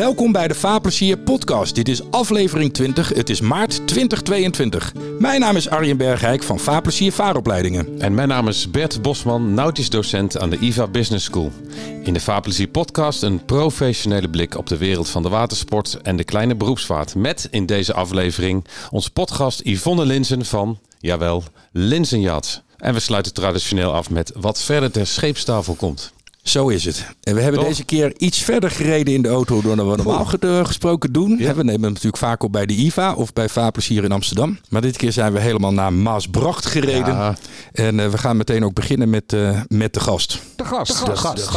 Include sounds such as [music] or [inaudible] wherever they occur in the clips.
Welkom bij de Vaarplezier podcast. Dit is aflevering 20. Het is maart 2022. Mijn naam is Arjen Bergijk van Vaarplezier Vaaropleidingen. En mijn naam is Bert Bosman, nautisch docent aan de IVA Business School. In de Vaarplezier podcast een professionele blik op de wereld van de watersport en de kleine beroepsvaart. Met in deze aflevering onze podcast Yvonne Linzen van, jawel, Linzenjat. En we sluiten traditioneel af met wat verder ter scheepstafel komt. Zo is het. En we hebben Toch? deze keer iets verder gereden in de auto dan we normaal eh, gesproken doen. Ja. We nemen hem natuurlijk vaak op bij de IVA of bij Vaarplezier in Amsterdam. Maar dit keer zijn we helemaal naar Maasbracht gereden. Ja. En eh, we gaan meteen ook beginnen met, eh, met de gast. De gast. De gast.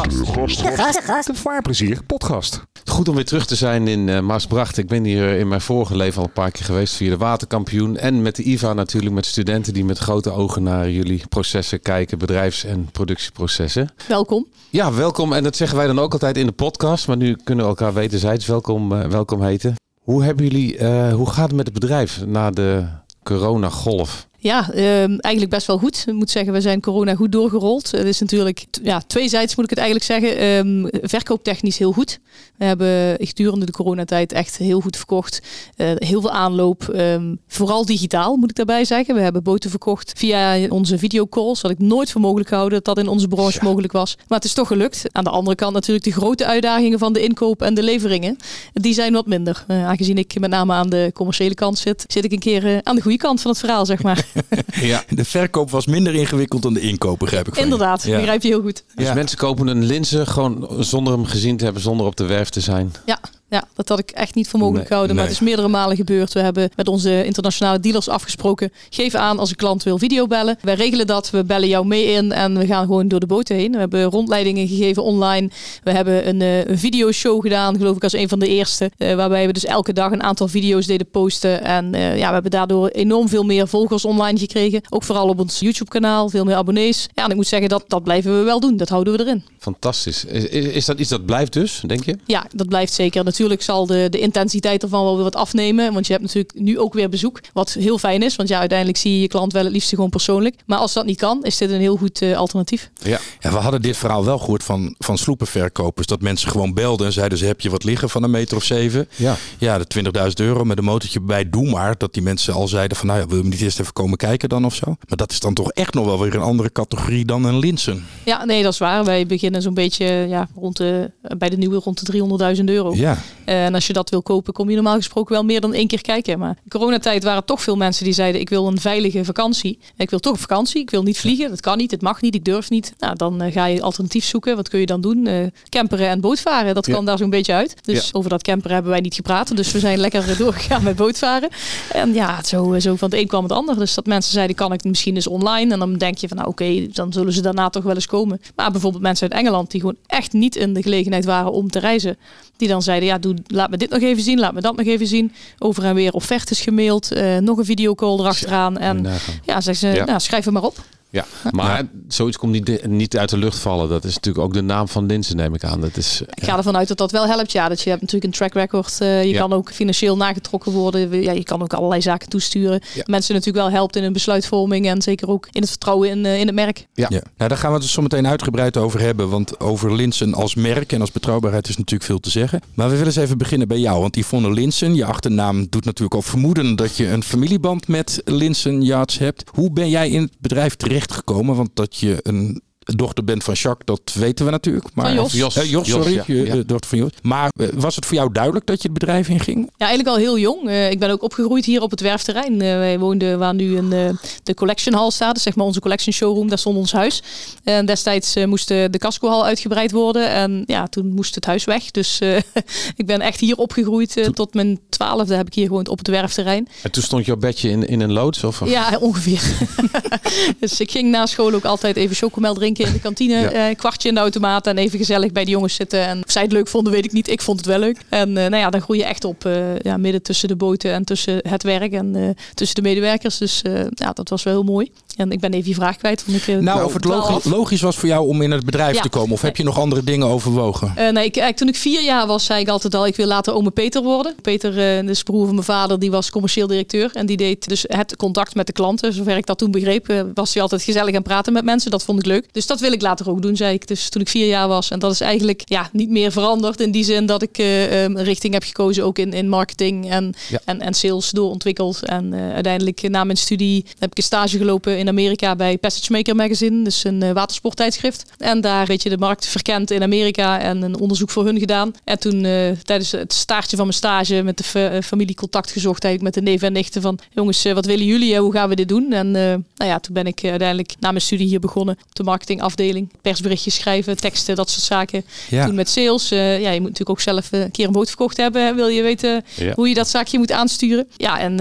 De vaarplezier podcast. Goed om weer terug te zijn in eh, Maasbracht. Ik ben hier in mijn vorige leven al een paar keer geweest via de waterkampioen. En met de IVA natuurlijk, met studenten die met grote ogen naar jullie processen kijken, bedrijfs- en productieprocessen. Welkom. Ja, welkom. En dat zeggen wij dan ook altijd in de podcast. Maar nu kunnen we elkaar wederzijds welkom, eh, welkom heten. Hoe hebben jullie, eh, hoe gaat het met het bedrijf na de coronagolf? Ja, ehm, eigenlijk best wel goed. Ik moet zeggen, we zijn corona goed doorgerold. Het is natuurlijk ja, tweezijds moet ik het eigenlijk zeggen. Ehm, verkooptechnisch heel goed. We hebben gedurende de coronatijd echt heel goed verkocht. Eh, heel veel aanloop. Ehm, vooral digitaal moet ik daarbij zeggen. We hebben boten verkocht via onze videocalls. Had ik nooit voor mogelijk gehouden dat dat in onze branche mogelijk was. Maar het is toch gelukt. Aan de andere kant natuurlijk de grote uitdagingen van de inkoop en de leveringen. Die zijn wat minder. Eh, aangezien ik met name aan de commerciële kant zit, zit ik een keer eh, aan de goede kant van het verhaal, zeg maar. [laughs] Ja. De verkoop was minder ingewikkeld dan de inkoop, begrijp ik van. Inderdaad, Ja. begrijp je heel goed. Dus Ja. mensen kopen een linzen gewoon zonder hem gezien te hebben, zonder op de werf te zijn. Ja, ja, dat had ik echt niet voor mogelijk Nee, gehouden. Maar het is meerdere malen gebeurd. We hebben met onze internationale dealers afgesproken. Geef aan als een klant wil videobellen. Wij regelen dat. We bellen jou mee in en we gaan gewoon door de boot heen. We hebben rondleidingen gegeven online. We hebben een, eh, een videoshow gedaan, geloof ik, als een van de eerste. eh, waarbij we dus elke dag een aantal video's deden posten. En eh, ja, we hebben daardoor enorm veel meer volgers online gekregen. Ook vooral op ons YouTube-kanaal. Veel meer abonnees. Ja, en ik moet zeggen, dat, dat blijven we wel doen. Dat houden we erin. Fantastisch. Is, is, is dat iets dat blijft dus, denk je? Ja, dat blijft zeker. Natuurlijk zal de, de intensiteit ervan wel weer wat afnemen. Want je hebt natuurlijk nu ook weer bezoek. Wat heel fijn is. Want ja, uiteindelijk zie je je klant wel het liefst gewoon persoonlijk. Maar als dat niet kan, is dit een heel goed eh, alternatief. Ja. Ja, we hadden dit verhaal wel gehoord van, van sloepenverkopers. Dat mensen gewoon belden en zeiden ze heb je wat liggen van een meter of zeven. Ja. Ja, de 20.000 euro met een motortje bij, doe maar. Dat die mensen al zeiden van nou ja, wil je niet eerst even komen kijken dan of zo. Maar dat is dan toch echt nog wel weer een andere categorie dan een Linsen. Ja, nee, dat is waar. Wij beginnen zo'n beetje ja, rond de, bij de nieuwe rond de 300.000 euro. Ja, En als je dat wil kopen, kom je normaal gesproken wel meer dan één keer kijken. Maar coronatijd waren toch veel mensen die zeiden: Ik wil een veilige vakantie. Ik wil toch op vakantie. Ik wil niet vliegen. Dat kan niet. Het mag niet. Ik durf niet. Nou, dan eh, ga je alternatief zoeken. Wat kun je dan doen? Eh, camperen en bootvaren. Dat Ja. kwam daar zo'n beetje uit. Dus over dat camperen hebben wij niet gepraat. Dus we zijn lekker doorgegaan met bootvaren. En ja, zo, zo van het een kwam het ander. Dus dat mensen zeiden: Kan ik misschien eens online? En dan denk je van: Nou, oké, dan zullen ze daarna toch wel eens komen. Maar bijvoorbeeld mensen uit Engeland die gewoon echt niet in de gelegenheid waren om te reizen. Die dan zeiden, ja, doe, laat me dit nog even zien, laat me dat nog even zien. Over en weer offertes gemaild, eh, nog een videocall erachteraan. En ja, zeggen ze, Ja. nou, schrijf hem maar op. Ja, maar zoiets komt niet, niet uit de lucht vallen. Dat is natuurlijk ook de naam van Linzen, neem ik aan. Dat is, Ik ga ervan uit dat dat wel helpt. Ja, dat je hebt natuurlijk een track record. eh, je Ja. kan ook financieel nagetrokken worden. Ja, je kan ook allerlei zaken toesturen. Ja. Mensen natuurlijk wel helpt in hun besluitvorming. En zeker ook in het vertrouwen in, eh, in het merk. Ja. ja. Nou, daar gaan we het dus zo meteen uitgebreid over hebben. Want over Linsen als merk en als betrouwbaarheid is natuurlijk veel te zeggen. Maar we willen eens even beginnen bij jou. Want Yvonne Linsen, je achternaam doet natuurlijk al vermoeden dat je een familieband met Linsen Yachts hebt. Hoe ben jij in het bedrijf terechtgekomen? Want dat je een dochter bent van Jacques, dat weten we natuurlijk. Maar, Van Jos. Jos. Eh, Jos, Jos, sorry. ja. je, Ja. eh, dochter van Jos. Maar eh, was het voor jou duidelijk dat je het bedrijf inging? Ja, eigenlijk al heel jong. Eh, ik ben ook opgegroeid hier op het werfterrein. Eh, wij woonden waar nu een, eh, de collection hall staat. Dus zeg maar onze collection showroom. Daar stond ons huis. En destijds eh, moest de, de cascohal uitgebreid worden. En ja, toen moest het huis weg. Dus eh, [laughs] ik ben echt hier opgegroeid. tot mijn twaalfde heb ik hier gewoond op het werfterrein. En toen stond jouw bedje in, in een loods? Of? Ja, ongeveer. [laughs] [laughs] dus ik ging na school ook altijd even chocomel drinken in de kantine. Ja. eh, kwartje in de automaat en even gezellig bij de jongens zitten. En of zij het leuk vonden, weet ik niet. Ik vond het wel leuk. En eh, nou ja, dan groei je echt op eh, ja, midden tussen de boten en tussen het werk en tussen de medewerkers. Dus ja, dat was wel heel mooi. En ik ben even je vraag kwijt. Want ik, eh, Nou, of het logisch, logisch was voor jou om in het bedrijf Ja. te komen. Of heb je nog andere dingen overwogen? Eh, nee, ik, toen ik vier jaar was, zei ik altijd al, ik wil later ome Peter worden. Peter, eh dus broer van mijn vader, die was commercieel directeur. En die deed dus het contact met de klanten. Zover ik dat toen begreep, was hij altijd gezellig aan praten met mensen. Dat vond ik leuk. Dus dat wil ik later ook doen, zei ik. Dus toen ik vier jaar was. En dat is eigenlijk ja, niet meer veranderd. In die zin dat ik eh, ehm, een richting heb gekozen, ook in, in marketing en, Ja. en, en sales doorontwikkeld. En eh, uiteindelijk na mijn studie heb ik een stage gelopen in Amerika bij Passage Maker Magazine. Dus een eh, watersporttijdschrift. En daar weet je de markt verkend in Amerika en een onderzoek voor hun gedaan. En toen eh, tijdens het staartje van mijn stage met de eh, familie contact gezocht eigenlijk met de neven en nichten van jongens, wat willen jullie? Hoe gaan we dit doen? En nou ja, toen ben ik uiteindelijk na mijn studie hier begonnen op de marketingafdeling. Persberichtjes schrijven, teksten, dat soort zaken. Ja. Toen met sales. ja, je moet natuurlijk ook zelf een keer een boot verkocht hebben. hè, Wil je weten Ja. hoe je dat zaakje moet aansturen? Ja, en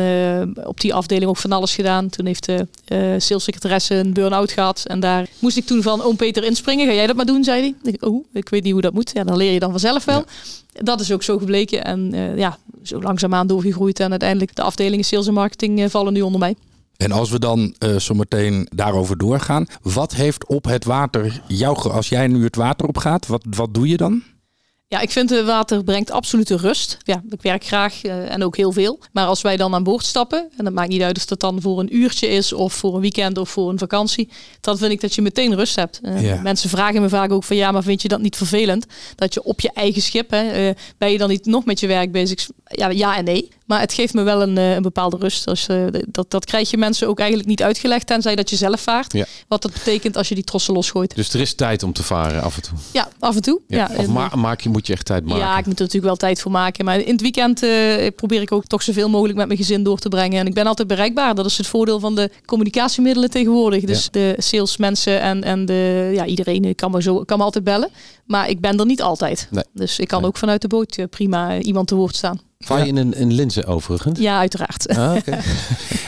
op die afdeling ook van alles gedaan. Toen heeft de salessecretaresse een burn-out gehad. En daar moest ik toen van oom Peter inspringen. Ga jij dat maar doen, zei hij. Ik, oh, ik weet niet hoe dat moet. Ja, dan leer je dan vanzelf wel. Dat is ook zo gebleken. En eh, ja, zo langzaamaan doorgegroeid. En uiteindelijk de afdelingen sales en marketing eh, vallen nu onder mij. En als we dan eh zometeen daarover doorgaan. Wat heeft op het water jou, als jij nu het water op gaat, wat, wat doe je dan? Ja, ik vind het water brengt absolute rust. Ja, ik werk graag eh, en ook heel veel. Maar als wij dan aan boord stappen, en dat maakt niet uit of dat dan voor een uurtje is of voor een weekend of voor een vakantie, dan vind ik dat je meteen rust hebt. Eh, Ja. Mensen vragen me vaak ook van ja, maar vind je dat niet vervelend? Dat je op je eigen schip, hè, eh, ben je dan niet nog met je werk bezig? Ja, ja en nee. Maar het geeft me wel een, eh, een bepaalde rust. Dus, eh, dat, dat krijg je mensen ook eigenlijk niet uitgelegd, tenzij dat je zelf vaart. Ja. Wat dat betekent als je die trossen losgooit. Dus er is tijd om te varen af en toe. Ja, af en toe. Ja. Ja, of ma- maak je, moet je echt tijd maken? ja, ik moet er natuurlijk wel tijd voor maken. Maar in het weekend eh, probeer ik ook toch zoveel mogelijk met mijn gezin door te brengen. En ik ben altijd bereikbaar. Dat is het voordeel van de communicatiemiddelen tegenwoordig. Dus de salesmensen en, en de, ja, iedereen kan me, zo, kan me altijd bellen. Maar ik ben er niet altijd. Nee. Dus ik kan Nee. ook vanuit de boot eh, prima iemand te woord staan. Vaar je in een, een linzen overigens? Ja, uiteraard. Ah. [laughs]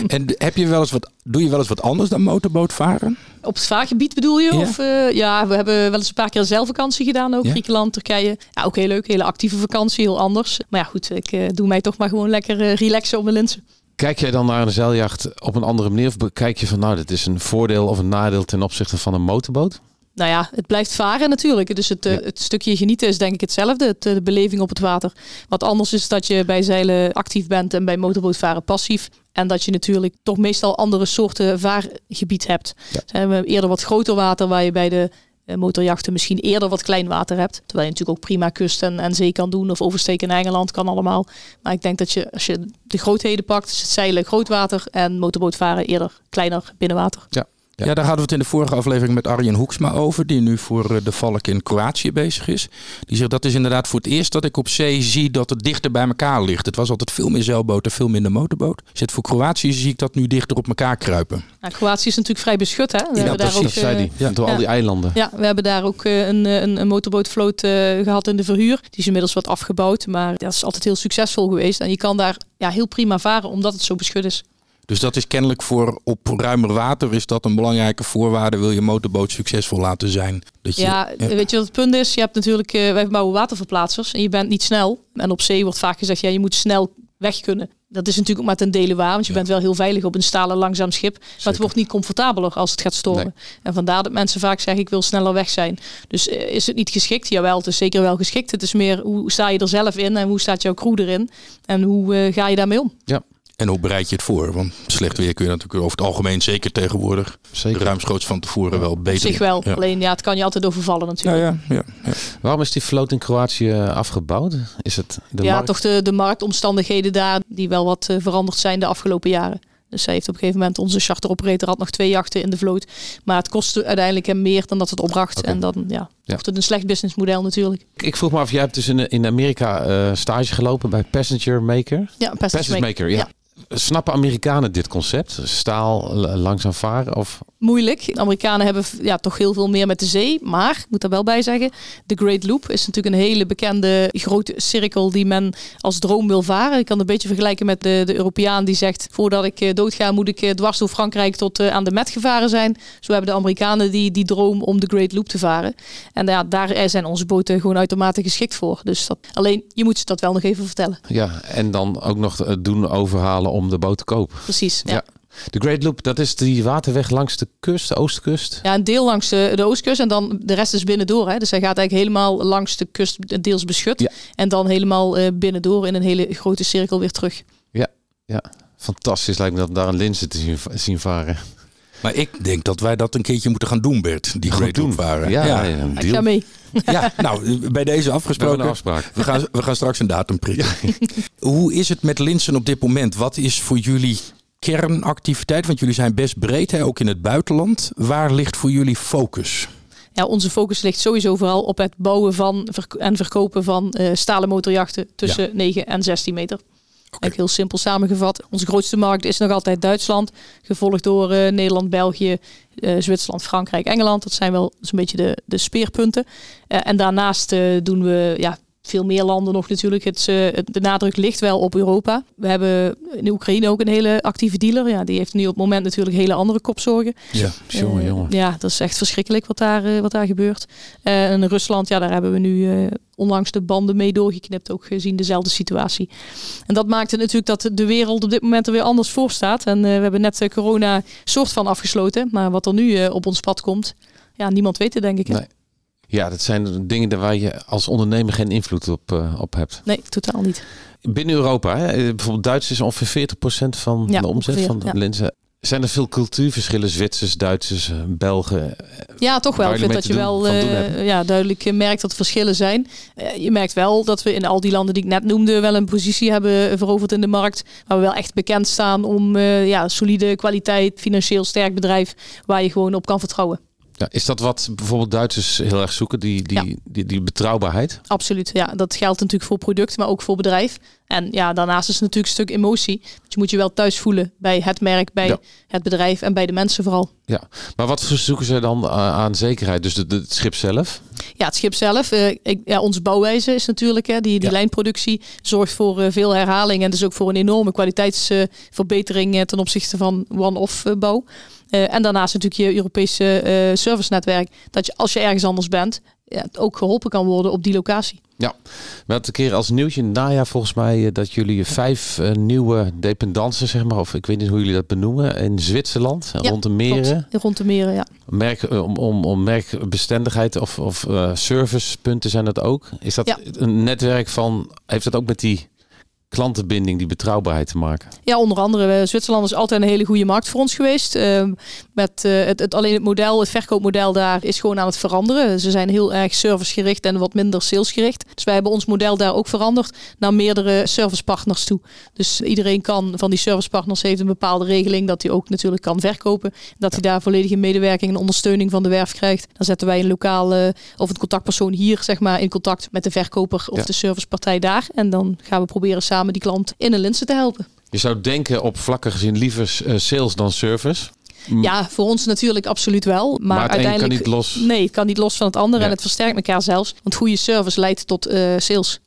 En heb je wel eens wat, doe je wel eens wat anders dan motorboot varen? Op het vaargebied bedoel je? Ja. Of, eh, ja, we hebben wel eens een paar keer een zeilvakantie gedaan ook. Ja. Griekenland, Turkije. Ja, ook heel leuk. Hele actieve vakantie, heel anders. Maar ja, goed. Ik eh, doe mij toch maar gewoon lekker eh, relaxen op mijn linsen. Kijk jij dan naar een zeiljacht op een andere manier? Of bekijk je van nou, dit is een voordeel of een nadeel ten opzichte van een motorboot? Nou ja, het blijft varen natuurlijk. Dus het, eh, Ja. het stukje genieten is denk ik hetzelfde. Het, eh, de beleving op het water. Wat anders is dat je bij zeilen actief bent en bij motorbootvaren passief. En dat je natuurlijk toch meestal andere soorten vaargebied hebt. Ja. Zijn we eerder wat groter water waar je bij de eh, motorjachten misschien eerder wat klein water hebt. Terwijl je natuurlijk ook prima kust en, en zee kan doen. Of oversteken in Engeland kan allemaal. Maar ik denk dat je als je de grootheden pakt. Dus het zeilen groot water en motorbootvaren eerder kleiner binnenwater. Ja. Ja. daar hadden we het in de vorige aflevering met Arjen Hoeksma over. Die nu voor eh, de Valk in Kroatië bezig is. Die zegt dat is inderdaad voor het eerst dat ik op zee zie dat het dichter bij elkaar ligt. Het was altijd veel meer zeilboot en veel minder motorboot. Zit voor Kroatië zie ik dat nu dichter op elkaar kruipen. Nou, Kroatië is natuurlijk vrij beschut. Hè? We hebben daar precies, ook, Dat zei eh, hij. ja. Door al Ja. die eilanden. Ja, we hebben daar ook eh, een, een, een motorbootvloot eh, gehad in de verhuur. Die is inmiddels wat afgebouwd, maar dat is altijd heel succesvol geweest. En je kan daar ja, heel prima varen, omdat het zo beschut is. Dus dat is kennelijk voor op ruimer water is dat een belangrijke voorwaarde. Wil je motorboot succesvol laten zijn. Dat je, Ja, weet je wat het punt is? Je hebt natuurlijk, eh, wij bouwen waterverplaatsers en je bent niet snel. En op zee wordt vaak gezegd, ja, je moet snel weg kunnen. Dat is natuurlijk ook maar ten dele waar, want je Ja. bent wel heel veilig op een stalen langzaam schip. Maar het wordt niet comfortabeler als het gaat stormen. En vandaar dat mensen vaak zeggen, ik wil sneller weg zijn. Dus eh, is het niet geschikt? Jawel, het is zeker wel geschikt. Het is meer, hoe sta je er zelf in en hoe staat jouw crew erin? En hoe eh, ga je daarmee om? En hoe bereid je het voor? Want slecht weer kun je natuurlijk over het algemeen zeker tegenwoordig Zeker. ruimschoots van tevoren wel Op beter. zich wel. Ja. Alleen ja, het kan je altijd overvallen natuurlijk. ja, ja, ja. Waarom is die vloot in Kroatië afgebouwd? Is het de ja, markt? toch de, de marktomstandigheden daar die wel wat eh, veranderd zijn de afgelopen jaren. Dus zij heeft op een gegeven moment, onze charteroperator had nog twee jachten in de vloot. Maar het kostte uiteindelijk hem meer dan dat het opbracht. En dan ja, Ja. wordt het een slecht businessmodel natuurlijk. Ik vroeg me af, jij hebt dus in, in Amerika eh, stage gelopen bij Passenger Maker. Ja, Passage Maker, ja. Ja. Snappen Amerikanen dit concept? Staal langzaam varen? Of moeilijk. De Amerikanen hebben ja, toch heel veel meer met de zee. Maar, ik moet er wel bij zeggen, de Great Loop is natuurlijk een hele bekende grote cirkel die men als droom wil varen. Ik kan het een beetje vergelijken met de, de Europeaan die zegt, voordat ik eh, doodga moet ik eh, dwars door Frankrijk tot eh, aan de Met gevaren zijn. Zo hebben de Amerikanen die, die droom om de Great Loop te varen. En ja, daar zijn onze boten gewoon uitermate geschikt voor. Dus dat, alleen, je moet ze dat wel nog even vertellen. ja, en dan ook nog het doen overhalen om de boot te kopen. Precies, ja. Ja. De Great Loop, dat is die waterweg langs de kust, de oostkust. Ja, een deel langs de, de oostkust en dan de rest is binnendoor. Hè. Dus hij gaat eigenlijk helemaal langs de kust, deels beschut. Ja. En dan helemaal eh, binnendoor in een hele grote cirkel weer terug. Ja, fantastisch lijkt me dat daar een linzen te zien, zien varen. Maar ik denk dat wij dat een keertje moeten gaan doen, Bert. Die Great Loop varen. Ja, ja. ja, een Ik deal. ga mee. [laughs] Ja, nou, bij deze We afgesproken. afspraak. We gaan, we gaan straks een datum prikken. Hoe is het met Linsen op dit moment? Wat is voor jullie kernactiviteit? Want jullie zijn best breed, hè? ook in het buitenland. Waar ligt voor jullie focus? Ja, onze focus ligt sowieso vooral op het bouwen van en verkopen van eh, stalen motorjachten tussen 9 en 16 meter. Eigenlijk heel simpel samengevat. Onze grootste markt is nog altijd Duitsland, gevolgd door eh, Nederland, België, eh, Zwitserland, Frankrijk, Engeland. Dat zijn wel zo'n beetje de, de speerpunten. En daarnaast doen we ja, veel meer landen nog natuurlijk. Het, eh, het- de nadruk ligt wel op Europa. We hebben in Oekraïne ook een hele actieve dealer. Ja, die heeft nu op het moment natuurlijk hele andere kopzorgen. Ja. Jongen, Eh, jongen. Ja, dat is echt verschrikkelijk wat daar, eh, wat daar gebeurt. En Rusland, ja, daar hebben we nu eh, onlangs de banden mee doorgeknipt, ook gezien dezelfde situatie. En dat maakt het natuurlijk dat de wereld op dit moment er weer anders voor staat. En we hebben net corona soort van afgesloten, maar wat er nu op ons pad komt, ja, niemand weet het denk ik. Nee. Ja, dat zijn dingen waar je als ondernemer geen invloed op, eh, op hebt. nee, totaal niet. Binnen Europa, hè, eh, bijvoorbeeld Duits is ongeveer 40% van Ja, de omzet ongeveer, van de ja. linzen. Zijn er veel cultuurverschillen, Zwitsers, Duitsers, eh, Belgen? Ja, toch wel. Ik vind dat je wel ja, duidelijk merkt dat er verschillen zijn. Je merkt wel dat we in al die landen die ik net noemde wel een positie hebben veroverd in de markt. Waar we wel echt bekend staan om eh, ja, solide kwaliteit, financieel sterk bedrijf waar je gewoon op kan vertrouwen. Ja, is dat wat bijvoorbeeld Duitsers heel erg zoeken, die, die, Ja. die, die betrouwbaarheid? Absoluut. Ja, dat geldt natuurlijk voor product, maar ook voor bedrijf. En ja, daarnaast is het natuurlijk een stuk emotie. Want je moet je wel thuis voelen bij het merk, bij Ja. het bedrijf en bij de mensen vooral. Ja, maar wat zoeken ze dan eh, aan zekerheid? Dus de, de- het schip zelf? Ja, het schip zelf. eh, ik, ja, onze bouwwijze is natuurlijk, hè, die, die Ja. lijnproductie zorgt voor eh, veel herhaling en dus ook voor een enorme kwaliteitsverbetering ten opzichte van one-off bouw. Eh, en daarnaast natuurlijk je Europese eh servicenetwerk. Dat je als je ergens anders bent, ja, ook geholpen kan worden op die locatie. Ja, we hadden een keer als nieuwtje in najaar volgens mij eh, dat jullie vijf nieuwe dependances, zeg maar, of ik weet niet hoe jullie dat benoemen, in Zwitserland, Ja, rond de meren. Klopt. Rond de meren, ja. Merk, om, om, om merkbestendigheid of, of servicepunten zijn dat ook. Is dat Ja. een netwerk van, heeft dat ook met die klantenbinding, die betrouwbaarheid te maken? Ja, onder andere. Zwitserland is altijd een hele goede markt voor ons geweest. Ehm, met eh, het, het, alleen het model, het verkoopmodel daar is gewoon aan het veranderen. Ze zijn heel erg servicegericht en wat minder salesgericht. Dus wij hebben ons model daar ook veranderd naar meerdere servicepartners toe. Dus iedereen kan van die servicepartners heeft een bepaalde regeling dat hij ook natuurlijk kan verkopen. Dat hij daar volledige medewerking en ondersteuning van de werf krijgt. Dan zetten wij een lokale of een contactpersoon hier zeg maar in contact met de verkoper of Ja. de servicepartij daar. En dan gaan we proberen samen die klant in een linsen te helpen. Je zou denken op vlakken gezien liever eh, sales dan service. Ja, voor ons natuurlijk absoluut wel. Maar, een kan uiteindelijk. niet los. Nee, het kan niet los van het andere Ja. en het versterkt elkaar zelfs. Want goede service leidt tot eh, sales.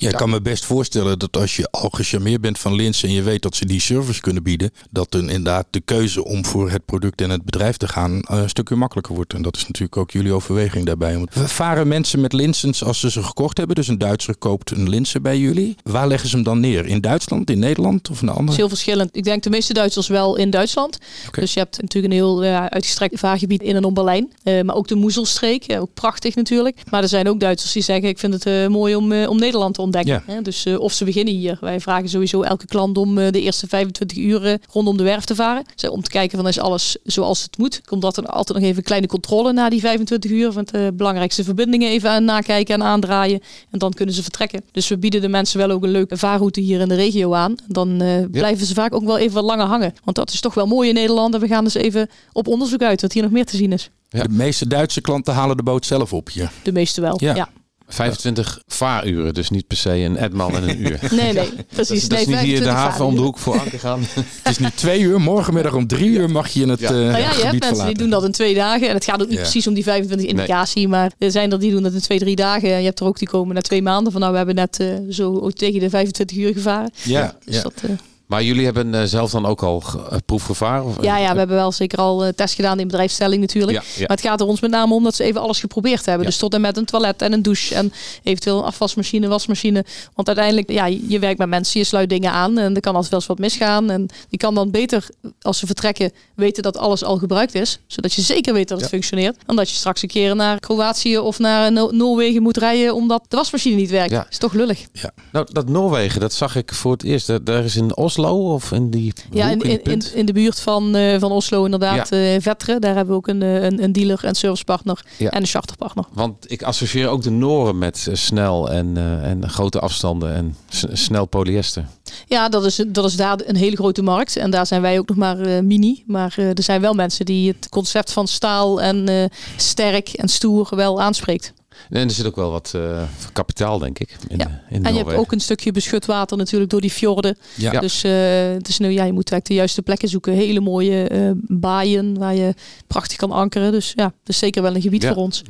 Ja, ik kan me best voorstellen dat als je al gecharmeerd bent van Linsen en je weet dat ze die service kunnen bieden, dat dan inderdaad de keuze om voor het product en het bedrijf te gaan eh, een stukje makkelijker wordt. En dat is natuurlijk ook jullie overweging daarbij. Varen mensen met Linsens als ze ze gekocht hebben, dus een Duitser koopt een Linsen bij jullie, waar leggen ze hem dan neer? In Duitsland, in Nederland of een Dat is andere? heel verschillend. Ik denk de meeste Duitsers wel in Duitsland. Dus je hebt natuurlijk een heel ja, uitgestrekt vaargebied in en om Berlijn. Eh, maar ook de Moezelstreek, eh, ook prachtig natuurlijk. Maar er zijn ook Duitsers die zeggen ik vind het eh, mooi om, eh, om Nederland te ontdekken. Ja. Hè, dus eh, of ze beginnen hier. Wij vragen sowieso elke klant om eh, de eerste 25 uur eh, rondom de werf te varen. Dus, om te kijken van is alles zoals het moet. Komt dat er altijd nog even een kleine controle na die 25 uur. Van de belangrijkste verbindingen even aan nakijken en aandraaien. En dan kunnen ze vertrekken. Dus we bieden de mensen wel ook een leuke vaarroute hier in de regio aan. Dan eh, blijven ze vaak ook wel even wat langer hangen. Want dat is toch wel mooi in Nederland. En we gaan dus even op onderzoek uit wat hier nog meer te zien is. Ja. De meeste Duitse klanten halen de boot zelf op hier. De meeste wel. Ja. Ja. 25 vaaruren, dus niet per se een Edman en een uur. [laughs] Nee, nee. [laughs] Dat Precies. is, dat is niet hier in de 25 haven om de hoek voor anker gaan. [laughs] Het is nu twee uur, morgenmiddag om drie uur mag je in het Ja. eh, Nou ja, je hebt mensen verlaten. die doen dat in twee dagen. En het gaat ook niet Ja. precies om die 25 indicatie. Maar er zijn er die doen dat in twee, drie dagen. En je hebt er ook die komen na twee maanden. Van nou, we hebben net eh, zo tegen de 25 uur gevaren. Ja, Dus ja. dat, eh, Maar jullie hebben uh, zelf dan ook al uh, proefgevaar? Of, ja, ja, we hebben wel zeker al uh, test gedaan in bedrijfsstelling natuurlijk. Ja, ja. Maar het gaat er ons met name om dat ze even alles geprobeerd hebben. Ja. Dus tot en met een toilet en een douche en eventueel een afwasmachine, wasmachine. Want uiteindelijk, ja, je werkt met mensen, je sluit dingen aan en er kan altijd wel eens wat misgaan. En je kan dan beter, als ze vertrekken, weten dat alles al gebruikt is. Zodat je zeker weet dat het Ja. functioneert. Dan dat je straks een keer naar Kroatië of naar No- Noorwegen moet rijden omdat de wasmachine niet werkt. Ja. Is toch lullig. Nou, dat Noorwegen, dat zag ik voor het eerst. Daar is in Oslo of in die Ja, in, in, in, de buurt van, eh, van Oslo inderdaad. eh Vetteren, daar hebben we ook een, eh, een, een dealer en servicepartner Ja. en een charterpartner. Want ik associeer ook de Noren met snel en, en grote afstanden en snel polyester. Ja, dat is, dat is daar een hele grote markt. En daar zijn wij ook nog maar mini. Maar er zijn wel mensen die het concept van staal en sterk en stoer wel aanspreekt. En er zit ook wel wat eh, kapitaal, denk ik, in, Ja. in En je hebt ook een stukje beschut water natuurlijk door die fjorden. Ja. Dus, eh, dus nu, ja, je moet eigenlijk de juiste plekken zoeken. Hele mooie eh, baaien waar je prachtig kan ankeren. Dus ja, dat is zeker wel een gebied Ja. voor ons.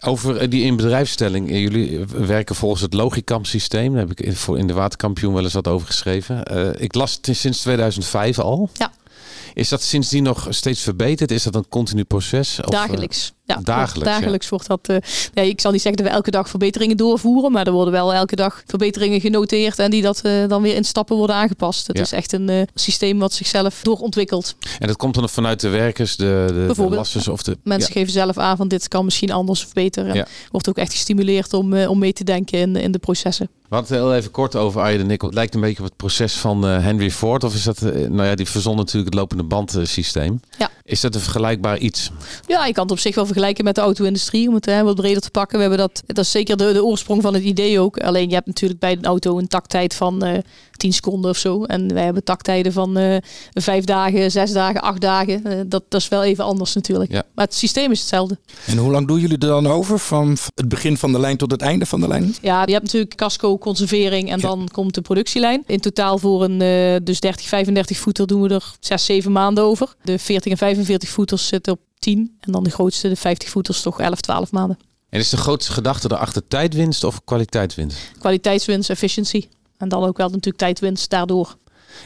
Over eh, die inbedrijfstelling. eh, Jullie eh, werken volgens het Logicam systeem. Daar heb ik in- voor in de Waterkampioen wel eens wat over geschreven. Eh, ik las het sinds 2005 al. Ja. Is dat sindsdien nog steeds verbeterd? Is dat een continu proces? Of, eh, dagelijks. Ja, dagelijks, wordt- dagelijks wordt dat. eh ja, ik zal niet zeggen dat we elke dag verbeteringen doorvoeren, maar er worden wel elke dag verbeteringen genoteerd en die dat eh, dan weer in stappen worden aangepast. Het Ja. is echt een eh, systeem wat zichzelf doorontwikkelt. En dat komt dan vanuit de werkers, de, de, de Bijvoorbeeld. lasters of de... Mensen geven zelf aan van dit kan misschien anders of beter. En wordt ook echt gestimuleerd om, om mee te denken in, in de processen. We hadden het heel even kort over Arjen de Nikkel. Het lijkt een beetje op het proces van Henry Ford. Of is dat, nou ja, die verzon natuurlijk het lopende band eh, systeem. Ja. Is dat een vergelijkbaar iets? Ja, je kan het op zich wel vergelijken met de auto-industrie, om het eh, wat breder te pakken. We hebben dat, dat is zeker de, de oorsprong van het idee ook. Alleen je hebt natuurlijk bij een auto een taktijd van eh 10 seconden of zo. En wij hebben taktijden van eh vijf dagen, zes dagen, acht dagen. Eh, dat, dat is wel even anders natuurlijk. Ja. Maar het systeem is hetzelfde. En hoe lang doen jullie er dan over? Van het begin van de lijn tot het einde van de lijn? Ja, je hebt natuurlijk casco, conservering en Ja. dan komt de productielijn. In totaal voor een eh, dus 30, 35 voeter doen we er 6, 7 maanden over. De 40 en 45 voeters zitten op 10. En dan de grootste, de 50 voeters, toch 11, 12 maanden. En is de grootste gedachte erachter tijdwinst of kwaliteitswinst? Kwaliteitswinst, efficiency. En dan ook wel natuurlijk tijdwinst daardoor.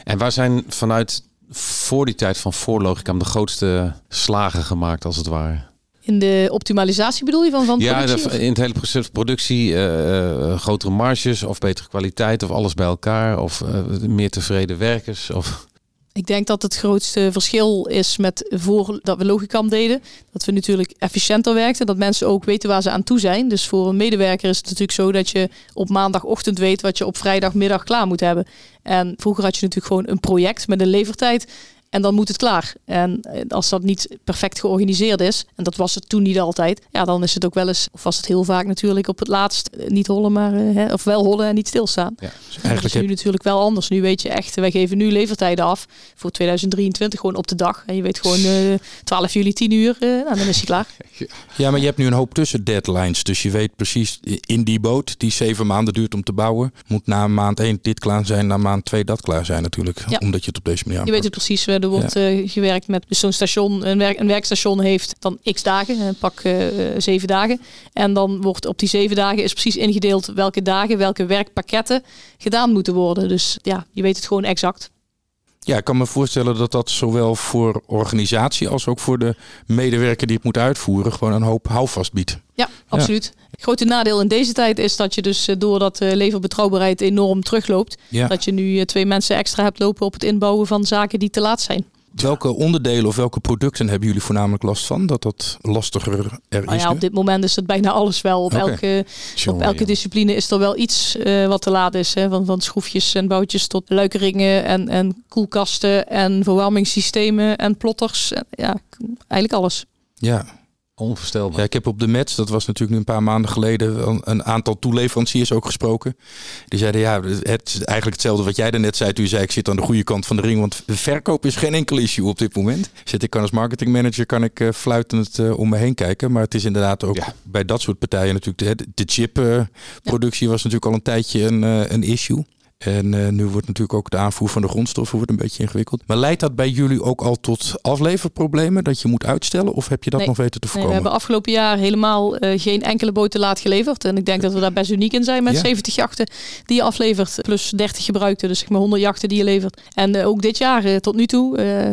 En waar zijn vanuit voor die tijd van voorlogicam de grootste slagen gemaakt als het ware? In de optimalisatie bedoel je van, van Ja, productie? in het hele proces productie, eh, eh, grotere marges of betere kwaliteit of alles bij elkaar of eh, meer tevreden werkers of Ik denk dat het grootste verschil is met voor dat we Logicam deden. Dat we natuurlijk efficiënter werkten. Dat mensen ook weten waar ze aan toe zijn. Dus voor een medewerker is het natuurlijk zo dat je op maandagochtend weet wat je op vrijdagmiddag klaar moet hebben. En vroeger had je natuurlijk gewoon een project met een levertijd. En dan moet het klaar. En eh, als dat niet perfect georganiseerd is, en dat was het toen niet altijd, ja, dan is het ook wel eens, of was het heel vaak natuurlijk op het laatst eh, niet hollen, maar eh, hè, of wel hollen en niet stilstaan. Ja. dat is Eigenlijk nu heb, natuurlijk wel anders. Nu weet je echt, wij geven nu levertijden af voor 2023 gewoon op de dag. En je weet gewoon eh 12 juli 10 uur, eh, nou, dan is hij klaar. [laughs] ja, maar je hebt nu een hoop tussen deadlines. Dus je weet precies, in die boot die zeven maanden duurt om te bouwen, moet na maand één dit klaar zijn, na maand twee dat klaar zijn natuurlijk. Ja. Omdat je het op deze manier Je weet aanpakt. het precies. Er wordt eh, gewerkt met dus zo'n station. Een, werk, een werkstation heeft dan x dagen, eh, pak eh, zeven dagen. En dan wordt op die zeven dagen is precies ingedeeld welke dagen, welke werkpakketten gedaan moeten worden. Dus ja, je weet het gewoon exact. Ja, ik kan me voorstellen dat dat zowel voor organisatie als ook voor de medewerker die het moet uitvoeren gewoon een hoop houvast biedt. Ja, absoluut. Het grote nadeel in deze tijd is dat je dus eh, doordat de leverbetrouwbaarheid enorm terugloopt, Ja. dat je nu eh, twee mensen extra hebt lopen op het inbouwen van zaken die te laat zijn. Welke onderdelen of welke producten hebben jullie voornamelijk last van? Dat dat lastiger er Nou is ja, op dit moment is het bijna alles wel. Op elke, op elke discipline is er wel iets eh, wat te laat is. Hè? Van, van schroefjes en boutjes tot luikeringen en, en koelkasten en verwarmingssystemen en plotters. En, Ja, eigenlijk alles. Ja. Onvoorstelbaar. ja, ik heb op de Mets, dat was natuurlijk nu een paar maanden geleden, een aantal toeleveranciers ook gesproken. Die zeiden ja, het is eigenlijk hetzelfde wat jij daarnet zei toen je zei ik zit aan de goede kant van de ring. Want verkoop is geen enkel issue op dit moment. Zit ik kan als marketingmanager kan ik eh, fluitend eh, om me heen kijken. Maar het is inderdaad ook Ja. bij dat soort partijen natuurlijk. De, de chipproductie was natuurlijk al een tijdje een, eh, een issue. En eh, nu wordt natuurlijk ook de aanvoer van de grondstoffen wordt een beetje ingewikkeld. Maar leidt dat bij jullie ook al tot afleverproblemen? Dat je moet uitstellen? Of heb je dat Nee. nog weten te Nee, voorkomen? we hebben afgelopen jaar helemaal eh, geen enkele boot te laat geleverd. En ik denk dat we daar best uniek in zijn met Ja. 70 jachten die je aflevert. Plus 30 gebruikte, dus zeg maar 100 jachten die je levert. En eh, ook dit jaar tot nu toe.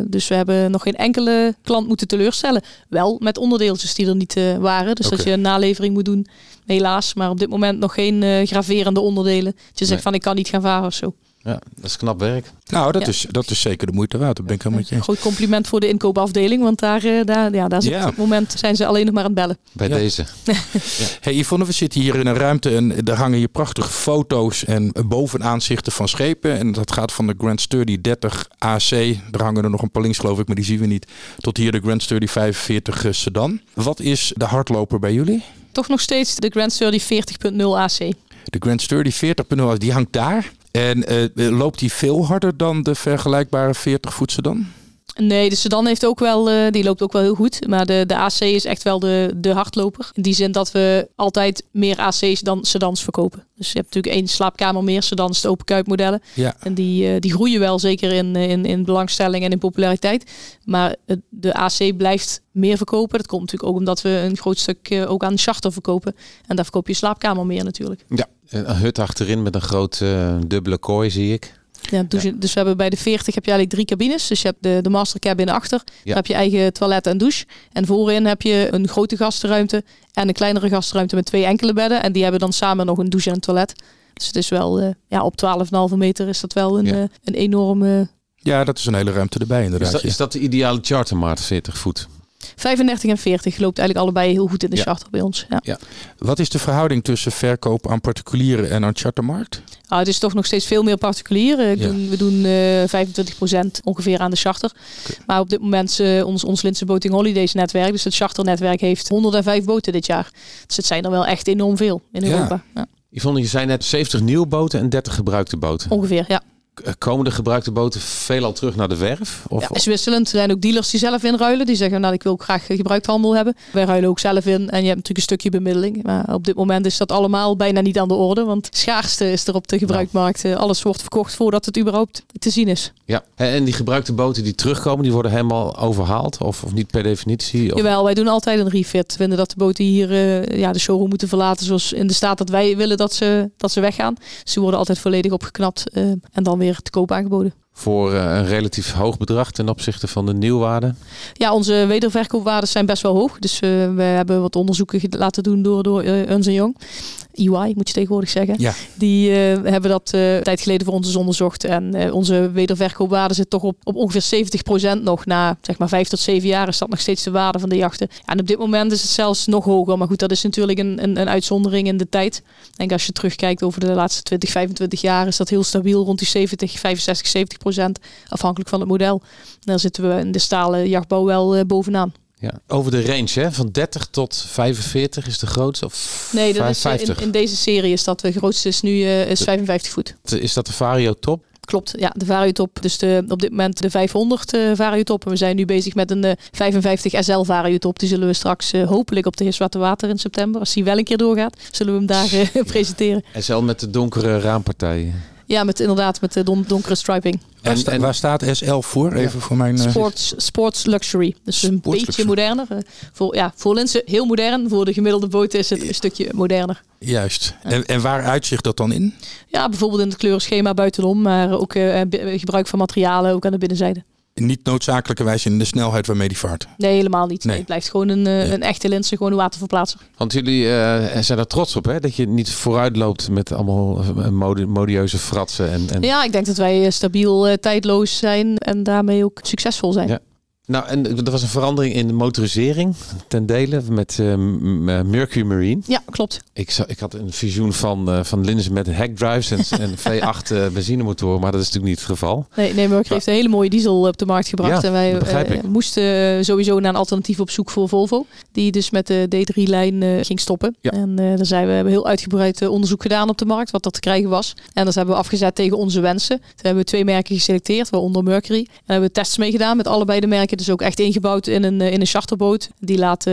dus we hebben nog geen enkele klant moeten teleurstellen. Wel met onderdeeltjes die er niet waren. Dus dat Oké. je een nalevering moet doen. Helaas, maar op dit moment nog geen eh, graverende onderdelen. Dat je zegt Nee. van ik kan niet gaan varen of zo. Ja, dat is knap werk. Nou, dat, Ja. is, dat is zeker de moeite waard. Dat ben ik helemaal met je eens. Groot compliment voor de inkoopafdeling. Want daar, eh, daar, ja, daar Ja. op dit moment zijn ze alleen nog maar aan het bellen. Bij Ja. deze. [laughs] Hey Yvonne, we zitten hier in een ruimte en daar hangen hier prachtige foto's en bovenaanzichten van schepen. En dat gaat van de Grand Sturdy 30 AC, daar hangen er nog een paar links geloof ik, maar die zien we niet, tot hier de Grand Sturdy 45 sedan. Wat is de hardloper bij jullie? Toch nog steeds de Grand Sturdy 40.0 AC. De Grand Sturdy 40.0, die hangt daar. En eh, loopt die veel harder dan de vergelijkbare 40 voet sedan? Nee, de sedan heeft ook wel, eh, die loopt ook wel heel goed. Maar de, de AC is echt wel de, de hardloper. In die zin dat we altijd meer AC's dan sedans verkopen. Dus je hebt natuurlijk één slaapkamer meer, sedans de open kuipmodellen. Ja. En die, eh, die groeien wel zeker in, eh, in, in belangstelling en in populariteit. Maar de AC blijft meer verkopen. Dat komt natuurlijk ook omdat we een groot stuk ook aan charter verkopen. En daar verkoop je slaapkamer meer natuurlijk. Ja. Een hut achterin met een groot eh, dubbele kooi zie ik. Ja, dus, dus we hebben bij de 40 heb je eigenlijk drie cabines. Dus je hebt de, de master cabin achter. Daar heb je eigen toilet en douche. En voorin heb je een grote gastenruimte en een kleinere gastenruimte met twee enkele bedden. En die hebben dan samen nog een douche en een toilet. Dus het is wel, eh, ja, op 12,5 meter is dat wel een, Ja. eh, een enorme Ja, dat is een hele ruimte erbij inderdaad. Is dat, ja. is dat de ideale chartermaat, 40 voet? 35 en 40 loopt eigenlijk allebei heel goed in de Ja. charter bij ons. Ja. Wat is de verhouding tussen verkoop aan particulieren en aan chartermarkt? Ah, het is toch nog steeds veel meer particulier. Eh, Ja. we doen eh 25% ongeveer aan de charter. Maar op dit moment eh, ons, ons Linse Boating Holidays netwerk, dus het charternetwerk, heeft 105 boten dit jaar. Dus het zijn er wel echt enorm veel in Ja. Europa. Ja. Yvonne, je zei net 70 nieuwe boten en 30 gebruikte boten. Ongeveer, ja. K- Komen de gebruikte boten veelal terug naar de werf? Of, ja. is wisselend. Er zijn ook dealers die zelf inruilen. Die zeggen, nou, ik wil ook graag gebruikt handel hebben. Wij ruilen ook zelf in. En je hebt natuurlijk een stukje bemiddeling. Maar op dit moment is dat allemaal bijna niet aan de orde. Want schaarste is er op de gebruiktmarkt. Eh, Alles wordt verkocht voordat het überhaupt te zien is. Ja, en die gebruikte boten die terugkomen, die worden helemaal overhaald? Of, of niet per definitie? Of... Jawel, wij doen altijd een refit. We vinden dat de boten hier eh, ja, de showroom moeten verlaten zoals in de staat dat wij willen dat ze, dat ze weggaan. Die worden altijd volledig opgeknapt eh, en dan weer te koop aangeboden. Voor eh, een relatief hoog bedrag ten opzichte van de nieuwwaarde? Ja, onze wederverkoopwaarden zijn best wel hoog. Dus eh, we hebben wat onderzoeken laten doen door, door uh, Ernst Young. EY moet je tegenwoordig zeggen. Ja. Die eh, hebben dat eh, een tijd geleden voor ons eens onderzocht. En eh, onze wederverkoopwaarde zit toch op, op ongeveer 70% nog. Na zeg maar 5 tot 7 jaar is dat nog steeds de waarde van de jachten. Ja, en op dit moment is het zelfs nog hoger. Maar goed, dat is natuurlijk een, een, een uitzondering in de tijd. Ik denk als je terugkijkt over de laatste 20, 25 jaar is dat heel stabiel rond die 70, 65, 70 procent. Afhankelijk van het model. En daar zitten we in de stalen jachtbouw wel bovenaan. Ja. Over de range, hè? van 30 tot 45 is de grootste? Of Nee, dat is, eh, 50? in, in deze serie is dat de grootste is nu eh, is 55 voet. Is dat de Vario top? Klopt, ja, de variotop. Dus de, op dit moment de 500 eh variotop. En we zijn nu bezig met een eh, 55 SL variotop. Die zullen we straks hopelijk op de Heerswater Water in september, als die wel een keer doorgaat, zullen we hem daar [laughs] presenteren. SL met de donkere raampartijen. Ja, met inderdaad met de don- donkere striping. Waar, En- waar staat SL voor? Even voor mijn... eh, Sports, sports luxury. Dus een beetje luxury. moderner. Eh, voor, ja, voor Linsen heel modern. Voor de gemiddelde boot is het een stukje moderner. Juist. En, en waar uitzicht dat dan in? Ja, bijvoorbeeld in het kleurenschema buitenom, maar ook eh, gebruik van materialen, ook aan de binnenzijde. Niet noodzakelijkerwijs in de snelheid waarmee die vaart. Nee, helemaal niet. Nee. Nee. het blijft gewoon een, eh, Ja. een echte Linse, gewoon een waterverplaatser. Want jullie eh, zijn er trots op, hè? Dat je niet vooruit loopt met allemaal eh, mode, modieuze fratsen. En, en... Ja, ik denk dat wij stabiel, tijdloos zijn en daarmee ook succesvol zijn. Ja. Nou, en er was een verandering in de motorisering ten dele met eh, eh, Mercury Marine. Ja, klopt. Ik, ik had een visioen van, eh van Linzen met hackdrives en, en V8 eh, benzinemotoren, maar dat is natuurlijk niet het geval. Nee, nee Mercury heeft een hele mooie diesel op de markt gebracht. Ja, en wij moesten sowieso naar een alternatief op zoek voor Volvo. Die dus met de D3-lijn eh, ging stoppen. Ja. En daar zijn we, hebben heel uitgebreid onderzoek gedaan op de markt, wat dat te krijgen was. En dat hebben we afgezet tegen onze wensen. Toen hebben we twee merken geselecteerd, waaronder Mercury. En hebben we tests mee gedaan met allebei de merken dus ook echt ingebouwd in een, in een charterboot. Die laten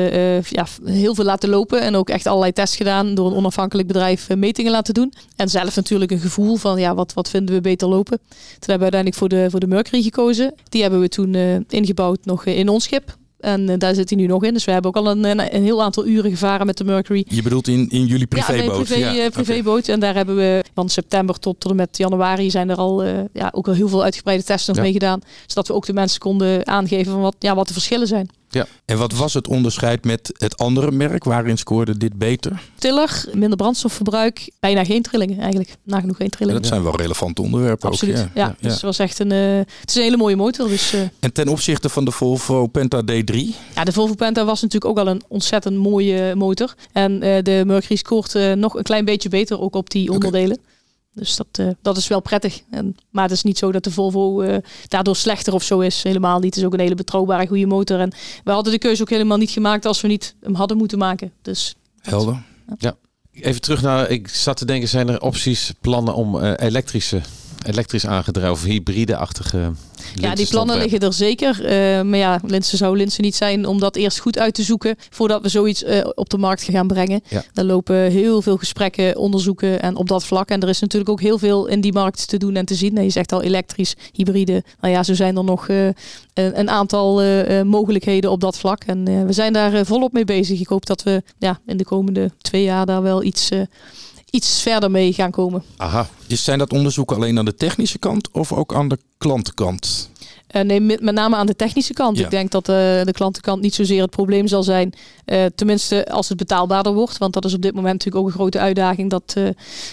ja, heel veel laten lopen en ook echt allerlei tests gedaan door een onafhankelijk bedrijf metingen laten doen. En zelf natuurlijk een gevoel van ja, wat, wat vinden we beter lopen. Toen hebben we uiteindelijk voor de, voor de Mercury gekozen. Die hebben we toen ingebouwd nog in ons schip. En uh, daar zit hij nu nog in. Dus we hebben ook al een, een, heel aantal uren gevaren met de Mercury. Je bedoelt in, in jullie privéboot? Ja, privé, ja. privéboot. En daar hebben we van september tot, tot en met januari zijn er al uh, ja, ook al heel veel uitgebreide testen nog mee gedaan. Zodat we ook de mensen konden aangeven van wat, ja, wat de verschillen zijn. Ja. En wat was het onderscheid met het andere merk? Waarin scoorde dit beter? Tiller, minder brandstofverbruik, bijna geen trillingen eigenlijk. Nagenoeg geen trillingen. dat zijn wel relevante onderwerpen Absoluut. ook. Ja, ja. Dus het was echt een, uh, het is een hele mooie motor. Dus, uh, en ten opzichte van de Volvo Penta D3? Ja, de Volvo Penta was natuurlijk ook al een ontzettend mooie motor. En uh, de Mercury scoort nog een klein beetje beter ook op die onderdelen. Okay. Dus dat, uh, dat is wel prettig. En, maar het is niet zo dat de Volvo uh, daardoor slechter of zo is. Helemaal niet. Het is ook een hele betrouwbare, goede motor. En we hadden de keuze ook helemaal niet gemaakt als we niet hem hadden moeten maken. Dus, Helder. Ja. ja. Even terug naar, ik zat te denken, zijn er opties, plannen om uh, elektrische, elektrisch aangedreven, hybride-achtige ja, die plannen liggen er zeker. Uh, maar ja, Linse zou Linse niet zijn om dat eerst goed uit te zoeken voordat we zoiets uh, op de markt gaan brengen. Ja. Daar lopen heel veel gesprekken, onderzoeken en op dat vlak. En er is natuurlijk ook heel veel in die markt te doen en te zien. je zegt al elektrisch, hybride. Nou ja, zo zijn er nog uh, een aantal mogelijkheden op dat vlak. En we zijn daar volop mee bezig. Ik hoop dat we ja, in de komende twee jaar daar wel iets iets verder mee gaan komen. Aha. Dus zijn dat onderzoeken alleen aan de technische kant of ook aan de klantenkant? Uh, nee, met, met, name aan de technische kant. Ja. Ik denk dat uh, de klantenkant niet zozeer het probleem zal zijn. Uh, tenminste, als het betaalbaarder wordt. Want dat is op dit moment natuurlijk ook een grote uitdaging. Dat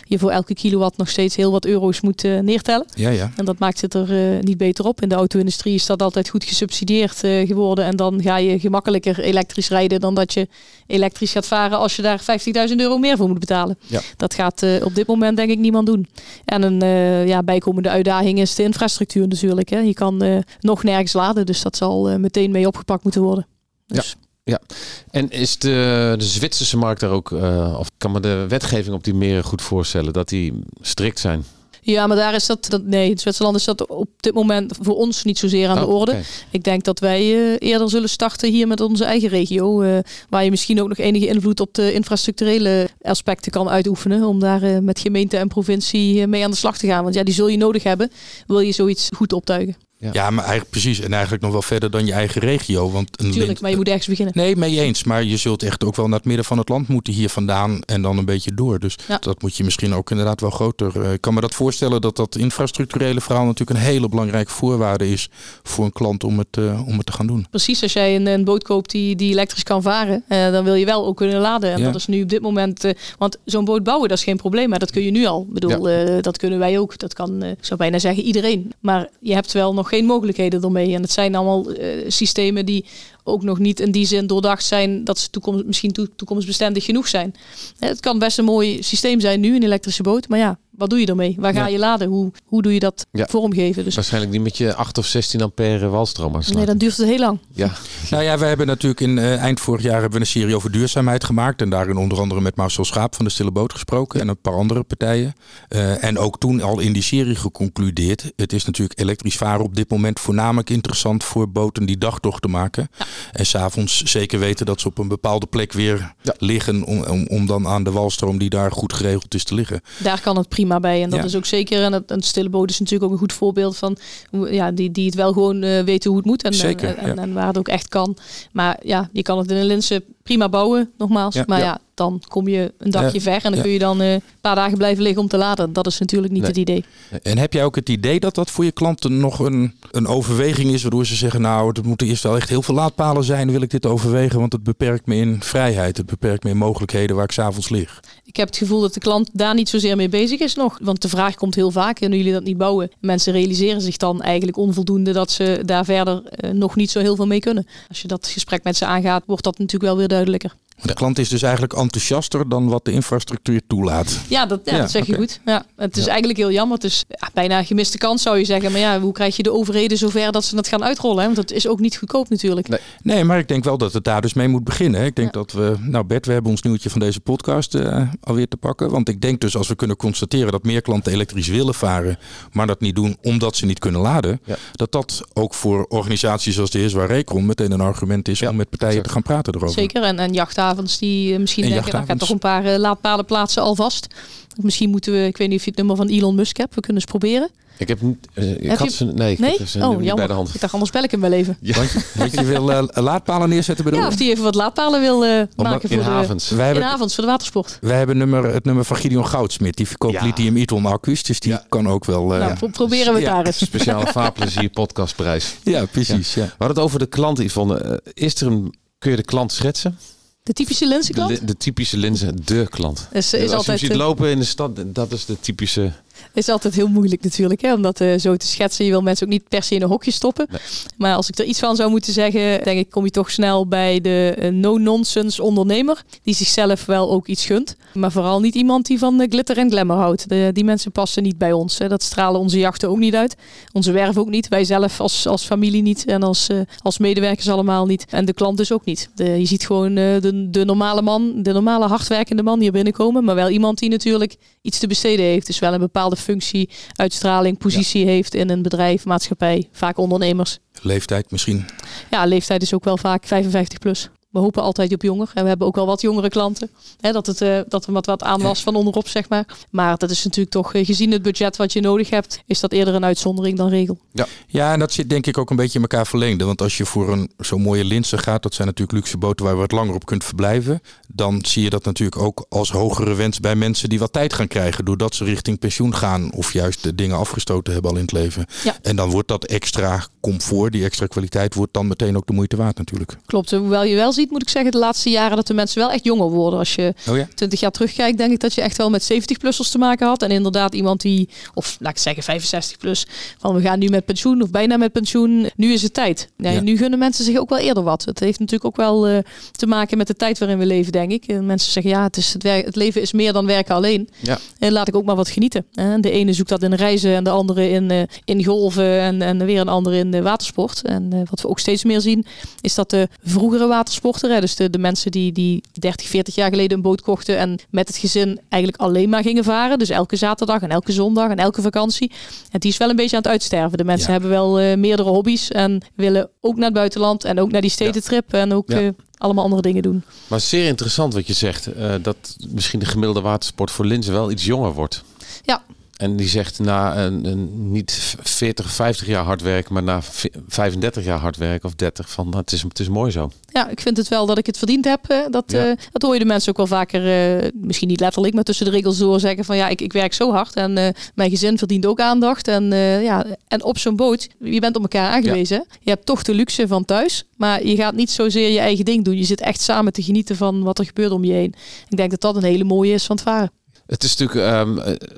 je voor elke kilowatt nog steeds heel wat euro's moet neertellen. Ja, ja. En dat maakt het er niet beter op. In de auto-industrie is dat altijd goed gesubsidieerd geworden. En dan ga je gemakkelijker elektrisch rijden dan dat je elektrisch gaat varen als je daar 50.000 euro meer voor moet betalen. Ja. Dat gaat op dit moment denk ik niemand doen. En een ja, bijkomende uitdaging is de infrastructuur natuurlijk. Hè. Je kan nog nergens laden. Dus dat zal uh, meteen mee opgepakt moeten worden. Dus. Ja. Ja, en is de, de Zwitserse markt daar ook, uh, of kan me de wetgeving op die meren goed voorstellen, dat die strikt zijn? Ja, maar daar is dat, dat nee, in Zwitserland is dat op dit moment voor ons niet zozeer aan oh, de orde. Okay. Ik denk dat wij uh, eerder zullen starten hier met onze eigen regio, uh, waar je misschien ook nog enige invloed op de infrastructurele aspecten kan uitoefenen, om daar met gemeente en provincie mee aan de slag te gaan. Want ja, die zul je nodig hebben, wil je zoiets goed optuigen. Ja. ja, maar eigenlijk precies. En eigenlijk nog wel verder dan je eigen regio. Want een Tuurlijk, maar je moet ergens beginnen. Nee, mee eens. Maar je zult echt ook wel naar het midden van het land moeten hier vandaan en dan een beetje door. Dus ja. dat moet je misschien ook inderdaad wel groter. Ik kan me dat voorstellen dat dat infrastructurele verhaal natuurlijk een hele belangrijke voorwaarde is voor een klant om het, uh, om het te gaan doen. Precies, als jij een, een boot koopt die, die elektrisch kan varen, uh, dan wil je wel ook kunnen laden. En ja. dat is nu op dit moment, uh, want zo'n boot bouwen, dat is geen probleem. Maar dat kun je nu al. Ik bedoel, dat kunnen wij ook. Dat kan, ik zou bijna zeggen, iedereen. Maar je hebt wel nog geen mogelijkheden ermee. En het zijn allemaal uh, systemen die ook nog niet in die zin doordacht zijn dat ze toekomst, misschien to, toekomstbestendig genoeg zijn. Het kan best een mooi systeem zijn nu, een elektrische boot. Maar ja, wat doe je ermee? Waar ga ja. je laden? Hoe, hoe doe je dat ja. vormgeven? Dus Waarschijnlijk niet met je 8 of 16 ampère walstroom aansluiten. Nee, dan duurt het heel lang. Ja. [laughs] nou ja, we hebben natuurlijk in uh, eind vorig jaar hebben we een serie over duurzaamheid gemaakt. En daarin onder andere met Marcel Schaap van de Stille Boot gesproken. En een paar andere partijen. Uh, en ook toen al in die serie geconcludeerd. Het is natuurlijk elektrisch varen op dit moment voornamelijk interessant voor boten die dagtochten maken. Ja. En s'avonds zeker weten dat ze op een bepaalde plek weer ja. liggen. Om, om, om dan aan de walstroom die daar goed geregeld is te liggen. Daar kan het prima bij. En dat ja. is ook zeker. En het, een stille boot is natuurlijk ook een goed voorbeeld van ja, die, die het wel gewoon uh, weten hoe het moet. En, zeker, en, en, en, waar het ook echt kan. Maar ja, je kan het in een linse prima bouwen, nogmaals. Ja, maar ja. ja. dan kom je een dagje ver en dan kun je dan uh, een paar dagen blijven liggen om te laden. Dat is natuurlijk niet nee. het idee. En heb jij ook het idee dat dat voor je klanten nog een, een overweging is, waardoor ze zeggen, nou, er moeten eerst wel echt heel veel laadpalen zijn, wil ik dit overwegen, want het beperkt me in vrijheid, het beperkt me in mogelijkheden waar ik s'avonds lig. Ik heb het gevoel dat de klant daar niet zozeer mee bezig is nog, want de vraag komt heel vaak, en jullie dat niet bouwen, mensen realiseren zich dan eigenlijk onvoldoende dat ze daar verder uh, nog niet zo heel veel mee kunnen. Als je dat gesprek met ze aangaat, wordt dat natuurlijk wel weer döguleika De klant is dus eigenlijk enthousiaster dan wat de infrastructuur toelaat. Ja, dat, ja, Ja, dat zeg je goed. Ja, het is eigenlijk heel jammer. Het is ja, bijna een gemiste kans zou je zeggen. Maar ja, hoe krijg je de overheden zover dat ze dat gaan uitrollen? Hè? Want dat is ook niet goedkoop natuurlijk. Nee. Nee, maar ik denk wel dat het daar dus mee moet beginnen. hè. Ik denk Ja. dat we, nou Bert, we hebben ons nieuwtje van deze podcast eh, alweer te pakken. Want ik denk dus als we kunnen constateren dat meer klanten elektrisch willen varen, maar dat niet doen omdat ze niet kunnen laden, Ja. dat dat ook voor organisaties als de Heerswaar Recon meteen een argument is Ja, om met partijen exact. te gaan praten erover. Zeker. En, en die eh, misschien En denken, nou, ik heb toch een paar eh, laadpalen plaatsen alvast. Misschien moeten we, ik weet niet of je het nummer van Elon Musk hebt. We kunnen eens proberen. Ik heb niet... eh, ik Heb had je- ze, nee, ik Nee? heb ze nu Oh, niet bij jammer. de hand. Ik dacht, anders bel ik hem wel even. Je- want je wil laadpalen neerzetten bij de Ja, of die even wat laadpalen wil maken in voor havens. Wij de, in hebben, havens voor de watersport. wij hebben nummer, het nummer van Gideon Goudsmit. Die verkoopt Ja. lithium-ion accu's. Dus die Ja. kan ook wel... eh, nou, pro- proberen we het daar eens. [laughs] Speciale vaarplezier podcastprijs. ja, precies. Ja. We hadden het over de klant, Yvonne. Is er een... Kun je de klant schetsen? De typische De, lenzenklant li- de typische linzen, de klant. is, Als je hem ziet lopen in de stad, dat is de typische... is altijd heel moeilijk natuurlijk. Hè, om dat eh, zo te schetsen. Je wil mensen ook niet per se in een hokje stoppen. Nee. Maar als ik er iets van zou moeten zeggen, denk ik, kom je toch snel bij de eh, no-nonsense ondernemer. Die zichzelf wel ook iets gunt. Maar vooral niet iemand die van glitter en glamour houdt. De, die mensen passen niet bij ons. Hè. Dat stralen onze jachten ook niet uit. Onze werf ook niet. Wij zelf als, als familie niet. En als, eh, als medewerkers allemaal niet. En de klant dus ook niet. De, je ziet gewoon de, de normale man, de normale hardwerkende man hier binnenkomen. Maar wel iemand die natuurlijk iets te besteden heeft. Dus wel een bepaalde functie, uitstraling, positie heeft in een bedrijf, maatschappij. Vaak ondernemers. Leeftijd misschien. Ja, leeftijd is ook wel vaak 55 plus. We hopen altijd op jonger. En we hebben ook wel wat jongere klanten. Hè, dat, het, eh, dat er wat, wat aan was van onderop, zeg maar. Maar dat is natuurlijk toch, eh, gezien het budget wat je nodig hebt, is dat eerder een uitzondering dan regel. Ja, en dat zit denk ik ook een beetje in elkaar verlengde. Want als je voor een zo'n mooie Linse gaat, dat zijn natuurlijk luxe boten waar je wat langer op kunt verblijven. Dan zie je dat natuurlijk ook als hogere wens bij mensen die wat tijd gaan krijgen. Doordat ze richting pensioen gaan of juist de dingen afgestoten hebben al in het leven. Ja. En dan wordt dat extra comfort, die extra kwaliteit, wordt dan meteen ook de moeite waard natuurlijk. Klopt. Hoewel je wel ziet, moet ik zeggen, de laatste jaren dat de mensen wel echt jonger worden. Als je Oh ja? 20 jaar terugkijkt, denk ik dat je echt wel met 70-plussers te maken had. En inderdaad iemand die, of laat ik zeggen 65 plus, van we gaan nu met pensioen of bijna met pensioen. Nu is het tijd. Ja, Ja. Nu gunnen mensen zich ook wel eerder wat. Het heeft natuurlijk ook wel eh, te maken met de tijd waarin we leven, denk ik. En mensen zeggen, ja, het, is het, werk, het leven is meer dan werken alleen. Ja. En laat ik ook maar wat genieten. hè. De ene zoekt dat in reizen en de andere in, eh, in golven en, en weer een andere in de watersport. En eh, wat we ook steeds meer zien, is dat de vroegere watersporter, hè, dus de, de mensen die, die 30, 40 jaar geleden een boot kochten en met het gezin eigenlijk alleen maar gingen varen. Dus elke zaterdag en elke zondag en elke vakantie. En die is wel een beetje aan het uitsterven. De mensen Ja. hebben wel eh, meerdere hobby's en willen ook naar het buitenland en ook naar die stedentrip en ook Ja. eh, allemaal andere dingen doen. Maar zeer interessant wat je zegt. dat misschien de gemiddelde watersport voor Linzen wel iets jonger wordt. Ja. En die zegt na een, een niet 40, 50 jaar hard werken, maar na v- 35 jaar hard werken of 30 van nou, het, is, het is mooi zo. Ja, ik vind het wel dat ik het verdiend heb. eh, Dat, Ja. eh, dat hoor je de mensen ook wel vaker, eh, misschien niet letterlijk, maar tussen de regels door zeggen van ja, ik, ik werk zo hard en mijn gezin verdient ook aandacht. En, ja, en op zo'n boot, je bent op elkaar aangewezen. Je hebt toch de luxe van thuis, maar je gaat niet zozeer je eigen ding doen. Je zit echt samen te genieten van wat er gebeurt om je heen. Ik denk dat dat een hele mooie is van het varen. Het is natuurlijk,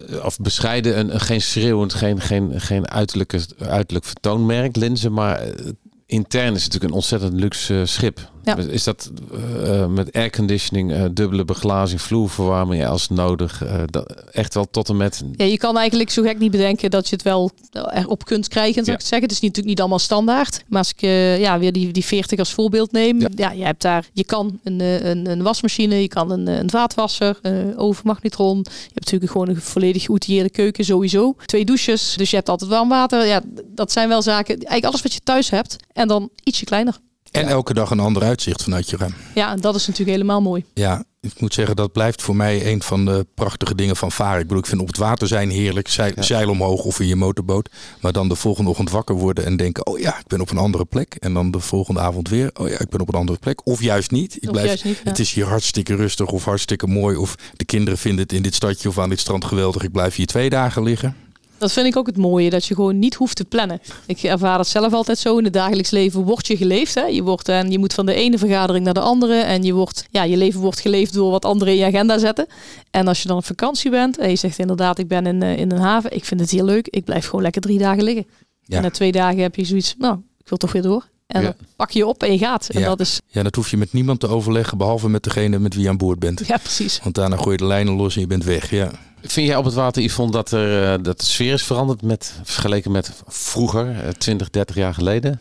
eh, of bescheiden, een, een- geen schreeuwend, geen, geen, geen uiterlijke, uiterlijk vertoonmerk, Linzen, maar eh, intern is het natuurlijk een ontzettend luxe eh, schip. Ja. Is dat eh, eh, met airconditioning, eh, dubbele beglazing, vloerverwarming ja, als nodig, dat, echt wel tot en met... Ja, je kan eigenlijk zo gek niet bedenken dat je het wel erop kunt krijgen, zou Ja. ik het zeggen. Het is natuurlijk niet allemaal standaard. Maar als ik ja, weer die, die 40 als voorbeeld neem. Ja. Ja. je hebt daar, je kan een, een, een wasmachine, je kan een, een vaatwasser, eh overmagnetron. Je hebt natuurlijk gewoon een volledig geoutilleerde keuken sowieso. Twee douches, dus je hebt altijd warm water. Ja, dat zijn wel zaken, eigenlijk alles wat je thuis hebt. En dan ietsje kleiner. En elke dag een ander uitzicht vanuit je raam. Ja, dat is natuurlijk helemaal mooi. Ja, ik moet zeggen, dat blijft voor mij een van de prachtige dingen van varen. Ik bedoel, ik vind op het water zijn heerlijk, zeil, Ja. zeil omhoog of in je motorboot. Maar dan de volgende ochtend wakker worden en denken, oh ja, ik ben op een andere plek. En dan de volgende avond weer, oh ja, ik ben op een andere plek. Of juist niet. Ik Of blijf, juist niet, ja. Het is hier hartstikke rustig of hartstikke mooi. Of de kinderen vinden het in dit stadje of aan dit strand geweldig. Ik blijf hier twee dagen liggen. Dat vind ik ook het mooie, dat je gewoon niet hoeft te plannen. Ik ervaar het zelf altijd zo. In het dagelijks leven wordt je geleefd. Hè? Je, wordt, en je moet van de ene vergadering naar de andere. En je, wordt, ja, je leven wordt geleefd door wat anderen in je agenda zetten. En als je dan op vakantie bent en je zegt inderdaad, ik ben in, eh, in een haven. Ik vind het hier leuk. Ik blijf gewoon lekker drie dagen liggen. Ja. En na twee dagen heb je zoiets, nou, ik wil toch weer door. En Ja. dan pak je je op en je gaat. En Ja. dat is, Ja, dat hoef je met niemand te overleggen, behalve met degene met wie je aan boord bent. ja precies. Want daarna gooi je de lijnen los en je bent weg. Ja. Vind jij op het water, Yvonne, dat, er, eh, dat de sfeer is veranderd met, vergeleken met vroeger, eh, 20, 30 jaar geleden?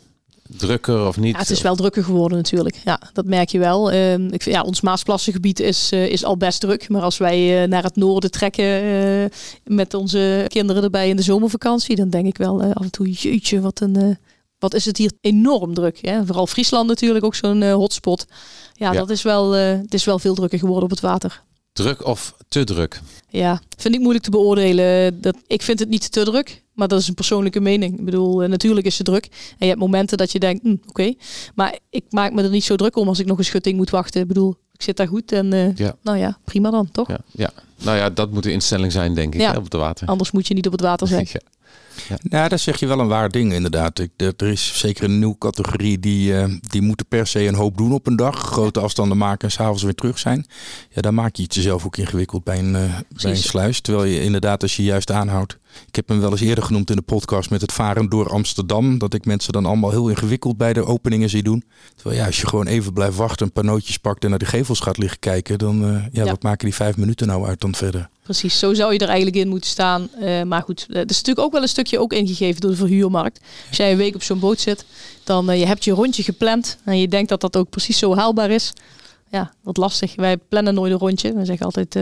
Drukker of niet? Ja, het is wel drukker geworden natuurlijk. Ja, dat merk je wel. Ehm, ik vind, ja, ons Maasplassengebied is, eh, is al best druk. Maar als wij eh, naar het noorden trekken eh, met onze kinderen erbij in de zomervakantie, dan denk ik wel eh, af en toe, jeetje, wat een... eh, wat is het hier enorm druk. Hè? Vooral Friesland natuurlijk ook zo'n eh, hotspot. Ja, Ja. dat is wel, eh, het is wel veel drukker geworden op het water. Druk of te druk? Ja, vind ik moeilijk te beoordelen. Dat, ik vind het niet te druk, maar dat is een persoonlijke mening. Ik bedoel, eh, natuurlijk is het druk. En je hebt momenten dat je denkt, hm, oké. Maar ik maak me er niet zo druk om als ik nog een schutting moet wachten. Ik bedoel, ik zit daar goed en eh, Ja. nou ja, prima dan, toch? Ja, ja. Nou ja, dat moet de instelling zijn, denk ik, Ja. hè, op het water. Anders moet je niet op het water zijn. [laughs] Ja. Nou, daar zeg je wel een waar ding inderdaad. Ik, er er is zeker een nieuwe categorie die, eh, die moeten per se een hoop doen op een dag. Grote afstanden maken en s'avonds weer terug zijn. Ja, dan maak je het jezelf ook ingewikkeld bij een, eh, bij een sluis. Terwijl je inderdaad als je juist aanhoudt. Ik heb hem wel eens eerder genoemd in de podcast met het varen door Amsterdam. Dat ik mensen dan allemaal heel ingewikkeld bij de openingen zie doen. Terwijl ja, als je gewoon even blijft wachten, een paar nootjes pakt en naar de gevels gaat liggen kijken. Dan eh, ja, Ja. wat maken die vijf minuten nou uit dan verder? Precies, zo zou je er eigenlijk in moeten staan. Eh, maar goed, het is natuurlijk ook wel een stukje ook ingegeven door de verhuurmarkt. Als jij een week op zo'n boot zit, dan uh, je hebt je rondje gepland en je denkt dat dat ook precies zo haalbaar is. Ja, wat lastig. Wij plannen nooit een rondje. We zeggen altijd,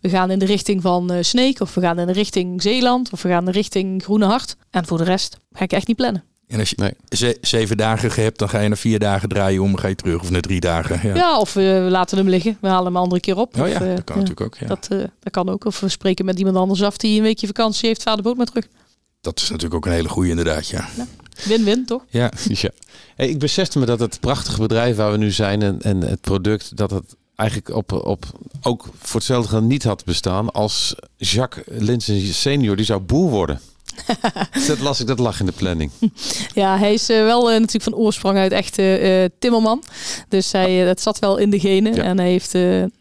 we gaan in de richting van Sneek of we gaan in de richting Zeeland of we gaan in de richting Groene Hart. En voor de rest ga ik echt niet plannen. En als je Nee. ze- zeven dagen hebt, dan ga je na vier dagen draaien om ga je terug. Of na drie dagen. Ja, Ja, of uh, we laten hem liggen. We halen hem een andere keer op. Oh of, ja, uh, dat kan natuurlijk ook. Ja. Dat, uh, dat kan ook. Of we spreken met iemand anders af die een weekje vakantie heeft. Vaar de boot maar terug. Dat is natuurlijk ook een hele goede inderdaad, ja. Win-win, toch? Ja, [laughs] Ja. Hey, ik besefte me dat het prachtige bedrijf waar we nu zijn en, en het product, dat het eigenlijk op, op ook voor hetzelfde niet had bestaan als Jacques Linsen senior, die zou boer worden. [laughs] dat las ik, dat lag in de planning. [laughs] Ja, hij is uh, wel uh, natuurlijk van oorsprong uit echt uh, timmerman. Dus hij, dat zat wel in de genen. Ja. En hij heeft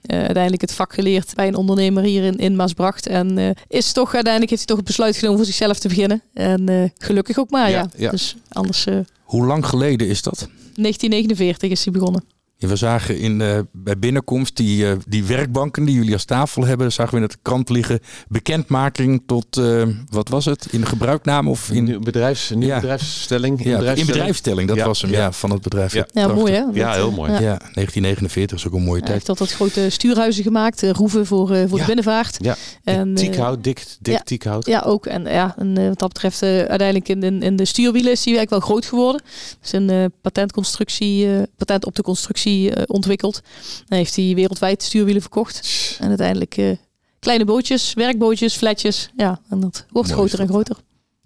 uiteindelijk het vak geleerd bij een ondernemer hier in, in Maasbracht. En is toch uiteindelijk heeft hij toch het besluit genomen voor zichzelf te beginnen. En gelukkig ook maar, ja. Ja, ja. Dus anders... Hoe lang geleden is dat? 1949 is hij begonnen. We zagen in, uh, bij binnenkomst die, uh, die werkbanken die jullie als tafel hebben, zagen we in de krant liggen. Bekendmaking tot, uh, wat was het? In de gebruiknaam of in Nieuw bedrijfs, nieuwe Ja. bedrijfsstelling? ja, in bedrijfstelling, dat Ja, was hem, ja. ja, van het bedrijf. Ja. Ja, mooi hè? Ja, heel eh, mooi. Ja. Ja, 1949 is ook een mooie Hij tijd. heeft altijd grote stuurhuizen gemaakt, roeven voor, uh, voor Ja. de binnenvaart. Ja, En, Tiekhout, dik, dik ja. Tiekhout. Ja, ook. En ja, en, uh, wat dat betreft, uh, uiteindelijk in de, in de stuurwielen is hij eigenlijk wel groot geworden. Dus een uh, patentconstructie, uh, patent op de constructie uh, ontwikkeld. Dan heeft hij wereldwijd stuurwielen verkocht. En uiteindelijk uh, kleine bootjes, werkbootjes, flatjes. Ja, en dat wordt Mooi groter en groter.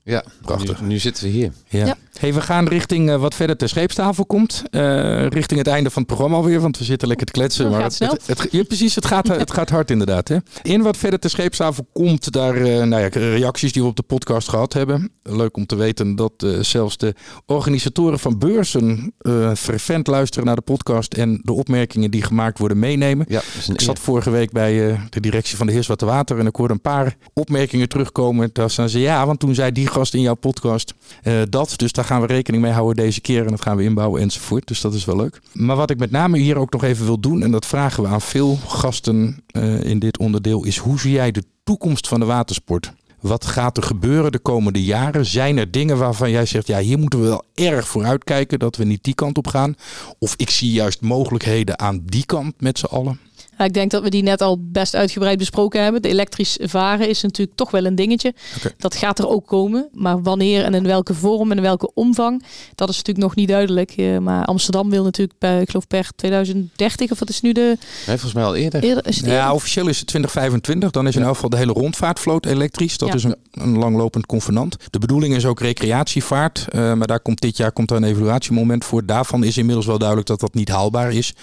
Ja, Prachtig. Nu, nu zitten we hier. Ja. Ja. Hey, we gaan richting uh, wat verder ter scheepstafel komt. Uh, richting het einde van het programma alweer, want we zitten lekker te kletsen. Maar gaat het, het, het, ja, precies, het gaat, het gaat hard inderdaad. Hè? In wat verder ter scheepstafel komt, daar uh, nou ja, reacties die we op de podcast gehad hebben. Leuk om te weten dat uh, zelfs de organisatoren van beurzen uh, fervent luisteren naar de podcast en de opmerkingen die gemaakt worden meenemen. Ja, een Ik zat vorige week bij uh, de directie van de Heerswater Water en ik hoorde een paar opmerkingen terugkomen. Daar staan ze ja, want toen zei die gast in jouw podcast uh, dat. Dus daar gaan we rekening mee houden deze keer en dat gaan we inbouwen enzovoort. Dus dat is wel leuk. Maar wat ik met name hier ook nog even wil doen, en dat vragen we aan veel gasten uh, in dit onderdeel, is hoe zie jij de toekomst van de watersport? Wat gaat er gebeuren de komende jaren? Zijn er dingen waarvan jij zegt, ja, hier moeten we wel erg voor uitkijken dat we niet die kant op gaan? Of ik zie juist mogelijkheden aan die kant met z'n allen? Ja, ik denk dat we die net al best uitgebreid besproken hebben. De elektrisch varen is natuurlijk toch wel een dingetje. Okay. Dat gaat er ook komen. Maar wanneer en in welke vorm en in welke omvang, dat is natuurlijk nog niet duidelijk. Uh, maar Amsterdam wil natuurlijk, bij, ik geloof per 2030, of wat is nu de... Nee, volgens mij al eerder. eerder, is eerder? Ja, officieel is het 2025. Dan is in elk geval de hele rondvaartvloot elektrisch. Dat Ja. is een, een langlopend convenant. De bedoeling is ook recreatievaart. Uh, maar daar komt dit jaar komt er een evaluatiemoment voor. Daarvan is inmiddels wel duidelijk dat dat niet haalbaar is.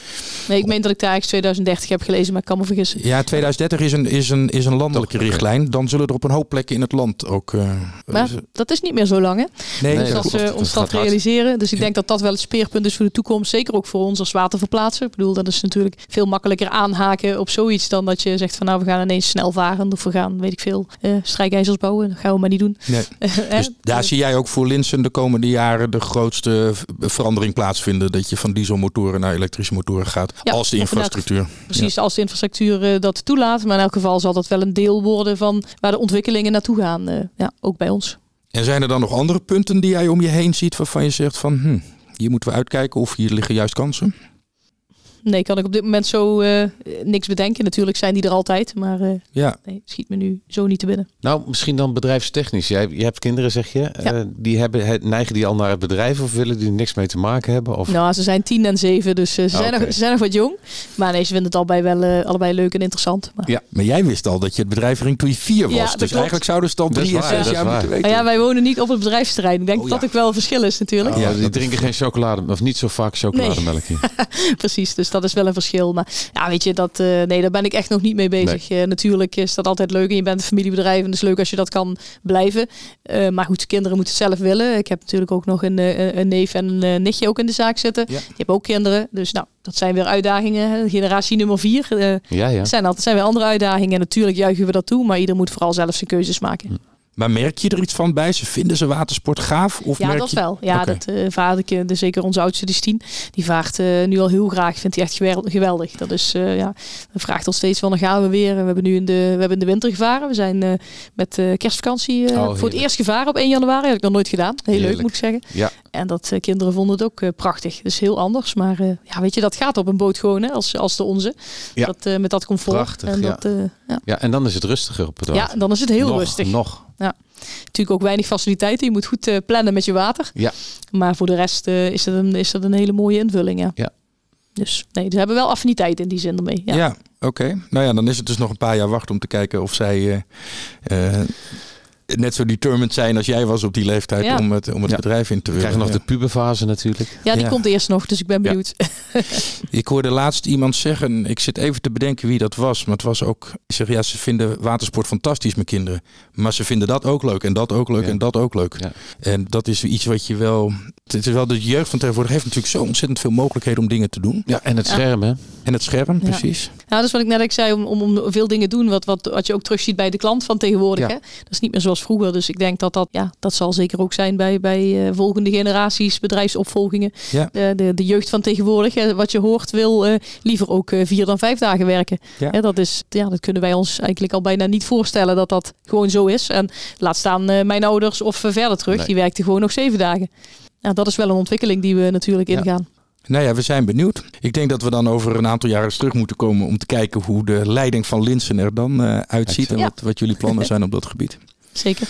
Nee, ik meen dat ik daar eigenlijk 2030 heb gelezen, maar ik kan me vergissen. Ja, 2030 is een, is een, is een landelijke richtlijn. Dan zullen er op een hoop plekken in het land ook... eh, Maar dat is niet meer zo lang, hè? nee, Dus dat we Dat ons gaat dat realiseren. Dus ik denk dat dat wel het speerpunt is voor de toekomst. Zeker ook voor ons als waterverplaatser. Ik bedoel, dat is natuurlijk veel makkelijker aanhaken op zoiets dan dat je zegt van nou, we gaan ineens snel varen. Of we gaan, weet ik veel, eh, strijkijzers bouwen. Dat gaan we maar niet doen. nee. [laughs] Dus daar zie jij ook voor Linsen de komende jaren de grootste verandering plaatsvinden. Dat je van dieselmotoren naar elektrische motoren gaat. Ja, als de infrastructuur. Precies, als de infrastructuur eh, dat toelaat. Maar in elk geval zal dat wel een deel worden van waar de ontwikkelingen naartoe gaan. eh, ja, ook bij ons. En zijn er dan nog andere punten die jij om je heen ziet waarvan je zegt van hm, hier moeten we uitkijken of hier liggen juist kansen? Nee, kan ik op dit moment zo eh, niks bedenken. Natuurlijk zijn die er altijd. Maar eh, Ja, nee, schiet me nu zo niet te binnen. Nou, misschien dan bedrijfstechnisch. Jij, je hebt kinderen, zeg je. Eh, die hebben, he- neigen die al naar het bedrijf of willen die niks mee te maken hebben? Of... Nou, ze zijn tien en zeven, dus ze, Ah, zijn nog, ze zijn nog wat jong. Maar nee, ze vinden het allebei wel allebei leuk en interessant. Maar, Ja. maar jij wist al dat je het bedrijf ging toen je vier was. Ja, dat dus klopt. eigenlijk zouden ze Dat is drie en zes dat jaar moeten weten. Maar ja, wij wonen niet op het bedrijfsterrein. Ik denk Oh, dat ook wel een verschil is natuurlijk. Ja, Ja, die dat drinken geen chocolade, of niet zo vaak chocolademelk. [laughs] Precies, dus dat is wel een verschil. Maar ja, weet je, dat, eh, nee, daar ben ik echt nog niet mee bezig. Eh, natuurlijk is dat altijd leuk en je bent een familiebedrijf en het is leuk als je dat kan blijven. Eh, maar goed, kinderen moeten het zelf willen. Ik heb natuurlijk ook nog een, een neef en een nichtje ook in de zaak zitten. Ja. Die hebben ook kinderen. Dus nou, dat zijn weer uitdagingen. Generatie nummer vier. Ja, zijn altijd zijn weer andere uitdagingen. En natuurlijk juichen we dat toe, maar ieder moet vooral zelf zijn keuzes maken. Maar merk je er iets van bij? Ze vinden ze watersport gaaf? Of Ja, merk dat je... wel. Ja, dat eh vadertje, dus zeker onze oudste, die is tien. Die vaart eh, nu al heel graag. Vindt hij echt gewel- geweldig. Dat is, eh, ja, dan vraagt al steeds van, dan gaan we weer. We hebben nu in de, we hebben in de winter gevaren. We zijn eh, met eh, kerstvakantie eh, Oh, voor het eerst gevaren op 1 januari. Had ik nog nooit gedaan. Heel leuk, moet ik zeggen. Ja. En dat eh, kinderen vonden het ook prachtig. Dus heel anders. Maar eh, ja, weet je, dat gaat op een boot gewoon, hè, als, als de onze. Ja. Dat, eh, met dat comfort. Prachtig, en ja. dat, eh, ja. ja, en dan is het rustiger op het ja, dan is het heel nog, rustig. Nog. Natuurlijk ook weinig faciliteiten. Je moet goed eh, plannen met je water. Ja. Maar voor de rest eh, is, dat een, is dat een hele mooie invulling. Ja. Ja. Dus nee, ze hebben wel affiniteit in die zin ermee. Ja. Ja, oké. Nou ja, dan is het dus nog een paar jaar wachten om te kijken of zij eh, net zo determined zijn als jij was op die leeftijd Ja. om het, om het Ja. bedrijf in te willen. krijgen nog Ja. de puberfase natuurlijk. Ja, die Ja. komt eerst nog, dus ik ben Ja. benieuwd. [laughs] Ik hoorde laatst iemand zeggen, ik zit even te bedenken wie dat was, maar het was ook, ik zeg ja, ze vinden watersport fantastisch met kinderen, maar ze vinden dat ook leuk en dat ook leuk Ja. en dat ook leuk. Ja. En dat is iets wat je wel, het is wel de jeugd van tegenwoordig heeft natuurlijk zo ontzettend veel mogelijkheden om dingen te doen. Ja, en het Ja. scherm, hè? En het scherm, Ja. precies. Nou, dat is wat ik net ook zei, om, om, om veel dingen doen wat, wat, wat je ook terugziet bij de klant van tegenwoordig. Ja. Hè? Dat is niet meer zoals vroeger. Dus ik denk dat dat, ja, dat zal zeker ook zijn bij, bij eh, volgende generaties, bedrijfsopvolgingen. Ja. De, de, de jeugd van tegenwoordig, wat je hoort, wil eh, liever ook eh, vier dan vijf dagen werken. Ja. Hè, dat, is, ja, dat kunnen wij ons eigenlijk al bijna niet voorstellen dat dat gewoon zo is. En laat staan mijn ouders of verder terug, Nee. die werkten gewoon nog zeven dagen. Ja, dat is wel een ontwikkeling die we natuurlijk Ja. ingaan. Nou ja, we zijn benieuwd. Ik denk dat we dan over een aantal jaren terug moeten komen om te kijken hoe de leiding van Linsen er dan uitziet en Ja. wat, wat jullie plannen [laughs] zijn op dat gebied. Zeker.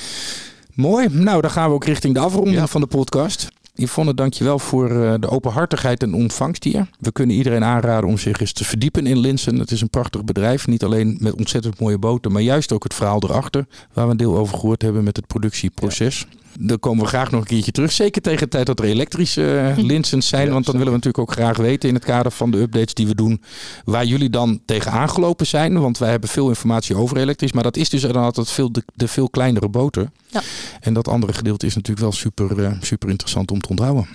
Mooi. Nou, dan gaan we ook richting de afronding Ja. van de podcast. Yvonne, dankjewel voor eh, de openhartigheid en ontvangst hier. We kunnen iedereen aanraden om zich eens te verdiepen in Linsen. Het is een prachtig bedrijf. Niet alleen met ontzettend mooie boten, maar juist ook het verhaal erachter. Waar we een deel over gehoord hebben met het productieproces. Daar komen we graag nog een keertje terug. Zeker tegen de tijd dat er elektrische eh, [laughs] Linsens zijn. Ja, want dan zeker. willen we natuurlijk ook graag weten in het kader van de updates die we doen. Waar jullie dan tegen aangelopen zijn. Want wij hebben veel informatie over elektrisch. Maar dat is dus dan altijd veel de, de veel kleinere boten. Ja. En dat andere gedeelte is natuurlijk wel super, eh, super interessant om te onthouden.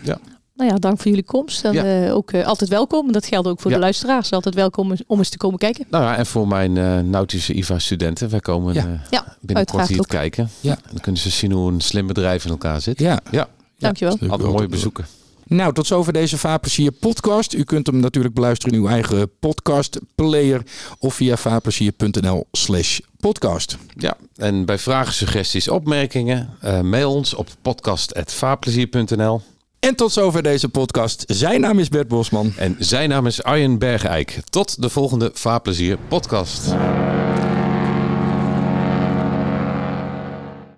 Nou ja, dank voor jullie komst. En Ja. eh, ook eh, altijd welkom. En dat geldt ook voor Ja. de luisteraars. Altijd welkom om eens te komen kijken. Nou ja, en voor mijn eh, nautische IVA-studenten. Wij komen Ja. eh, Ja, binnenkort hier ook. kijken. Ja. En dan kunnen ze zien hoe een slim bedrijf in elkaar zit. Ja, Ja, Dankjewel. altijd ook mooi wel- bezoeken. Nou, tot zover deze Vaarplezier podcast. U kunt hem natuurlijk beluisteren in uw eigen podcast player of via vaarplezier.nl slash podcast. Ja, en bij vragen, suggesties, opmerkingen, eh, mail ons op podcast.vaarplezier.nl. En tot zover deze podcast. Zijn naam is Bert Bosman. En zijn naam is Arjen Bergeijk. Tot de volgende Vaarplezier podcast.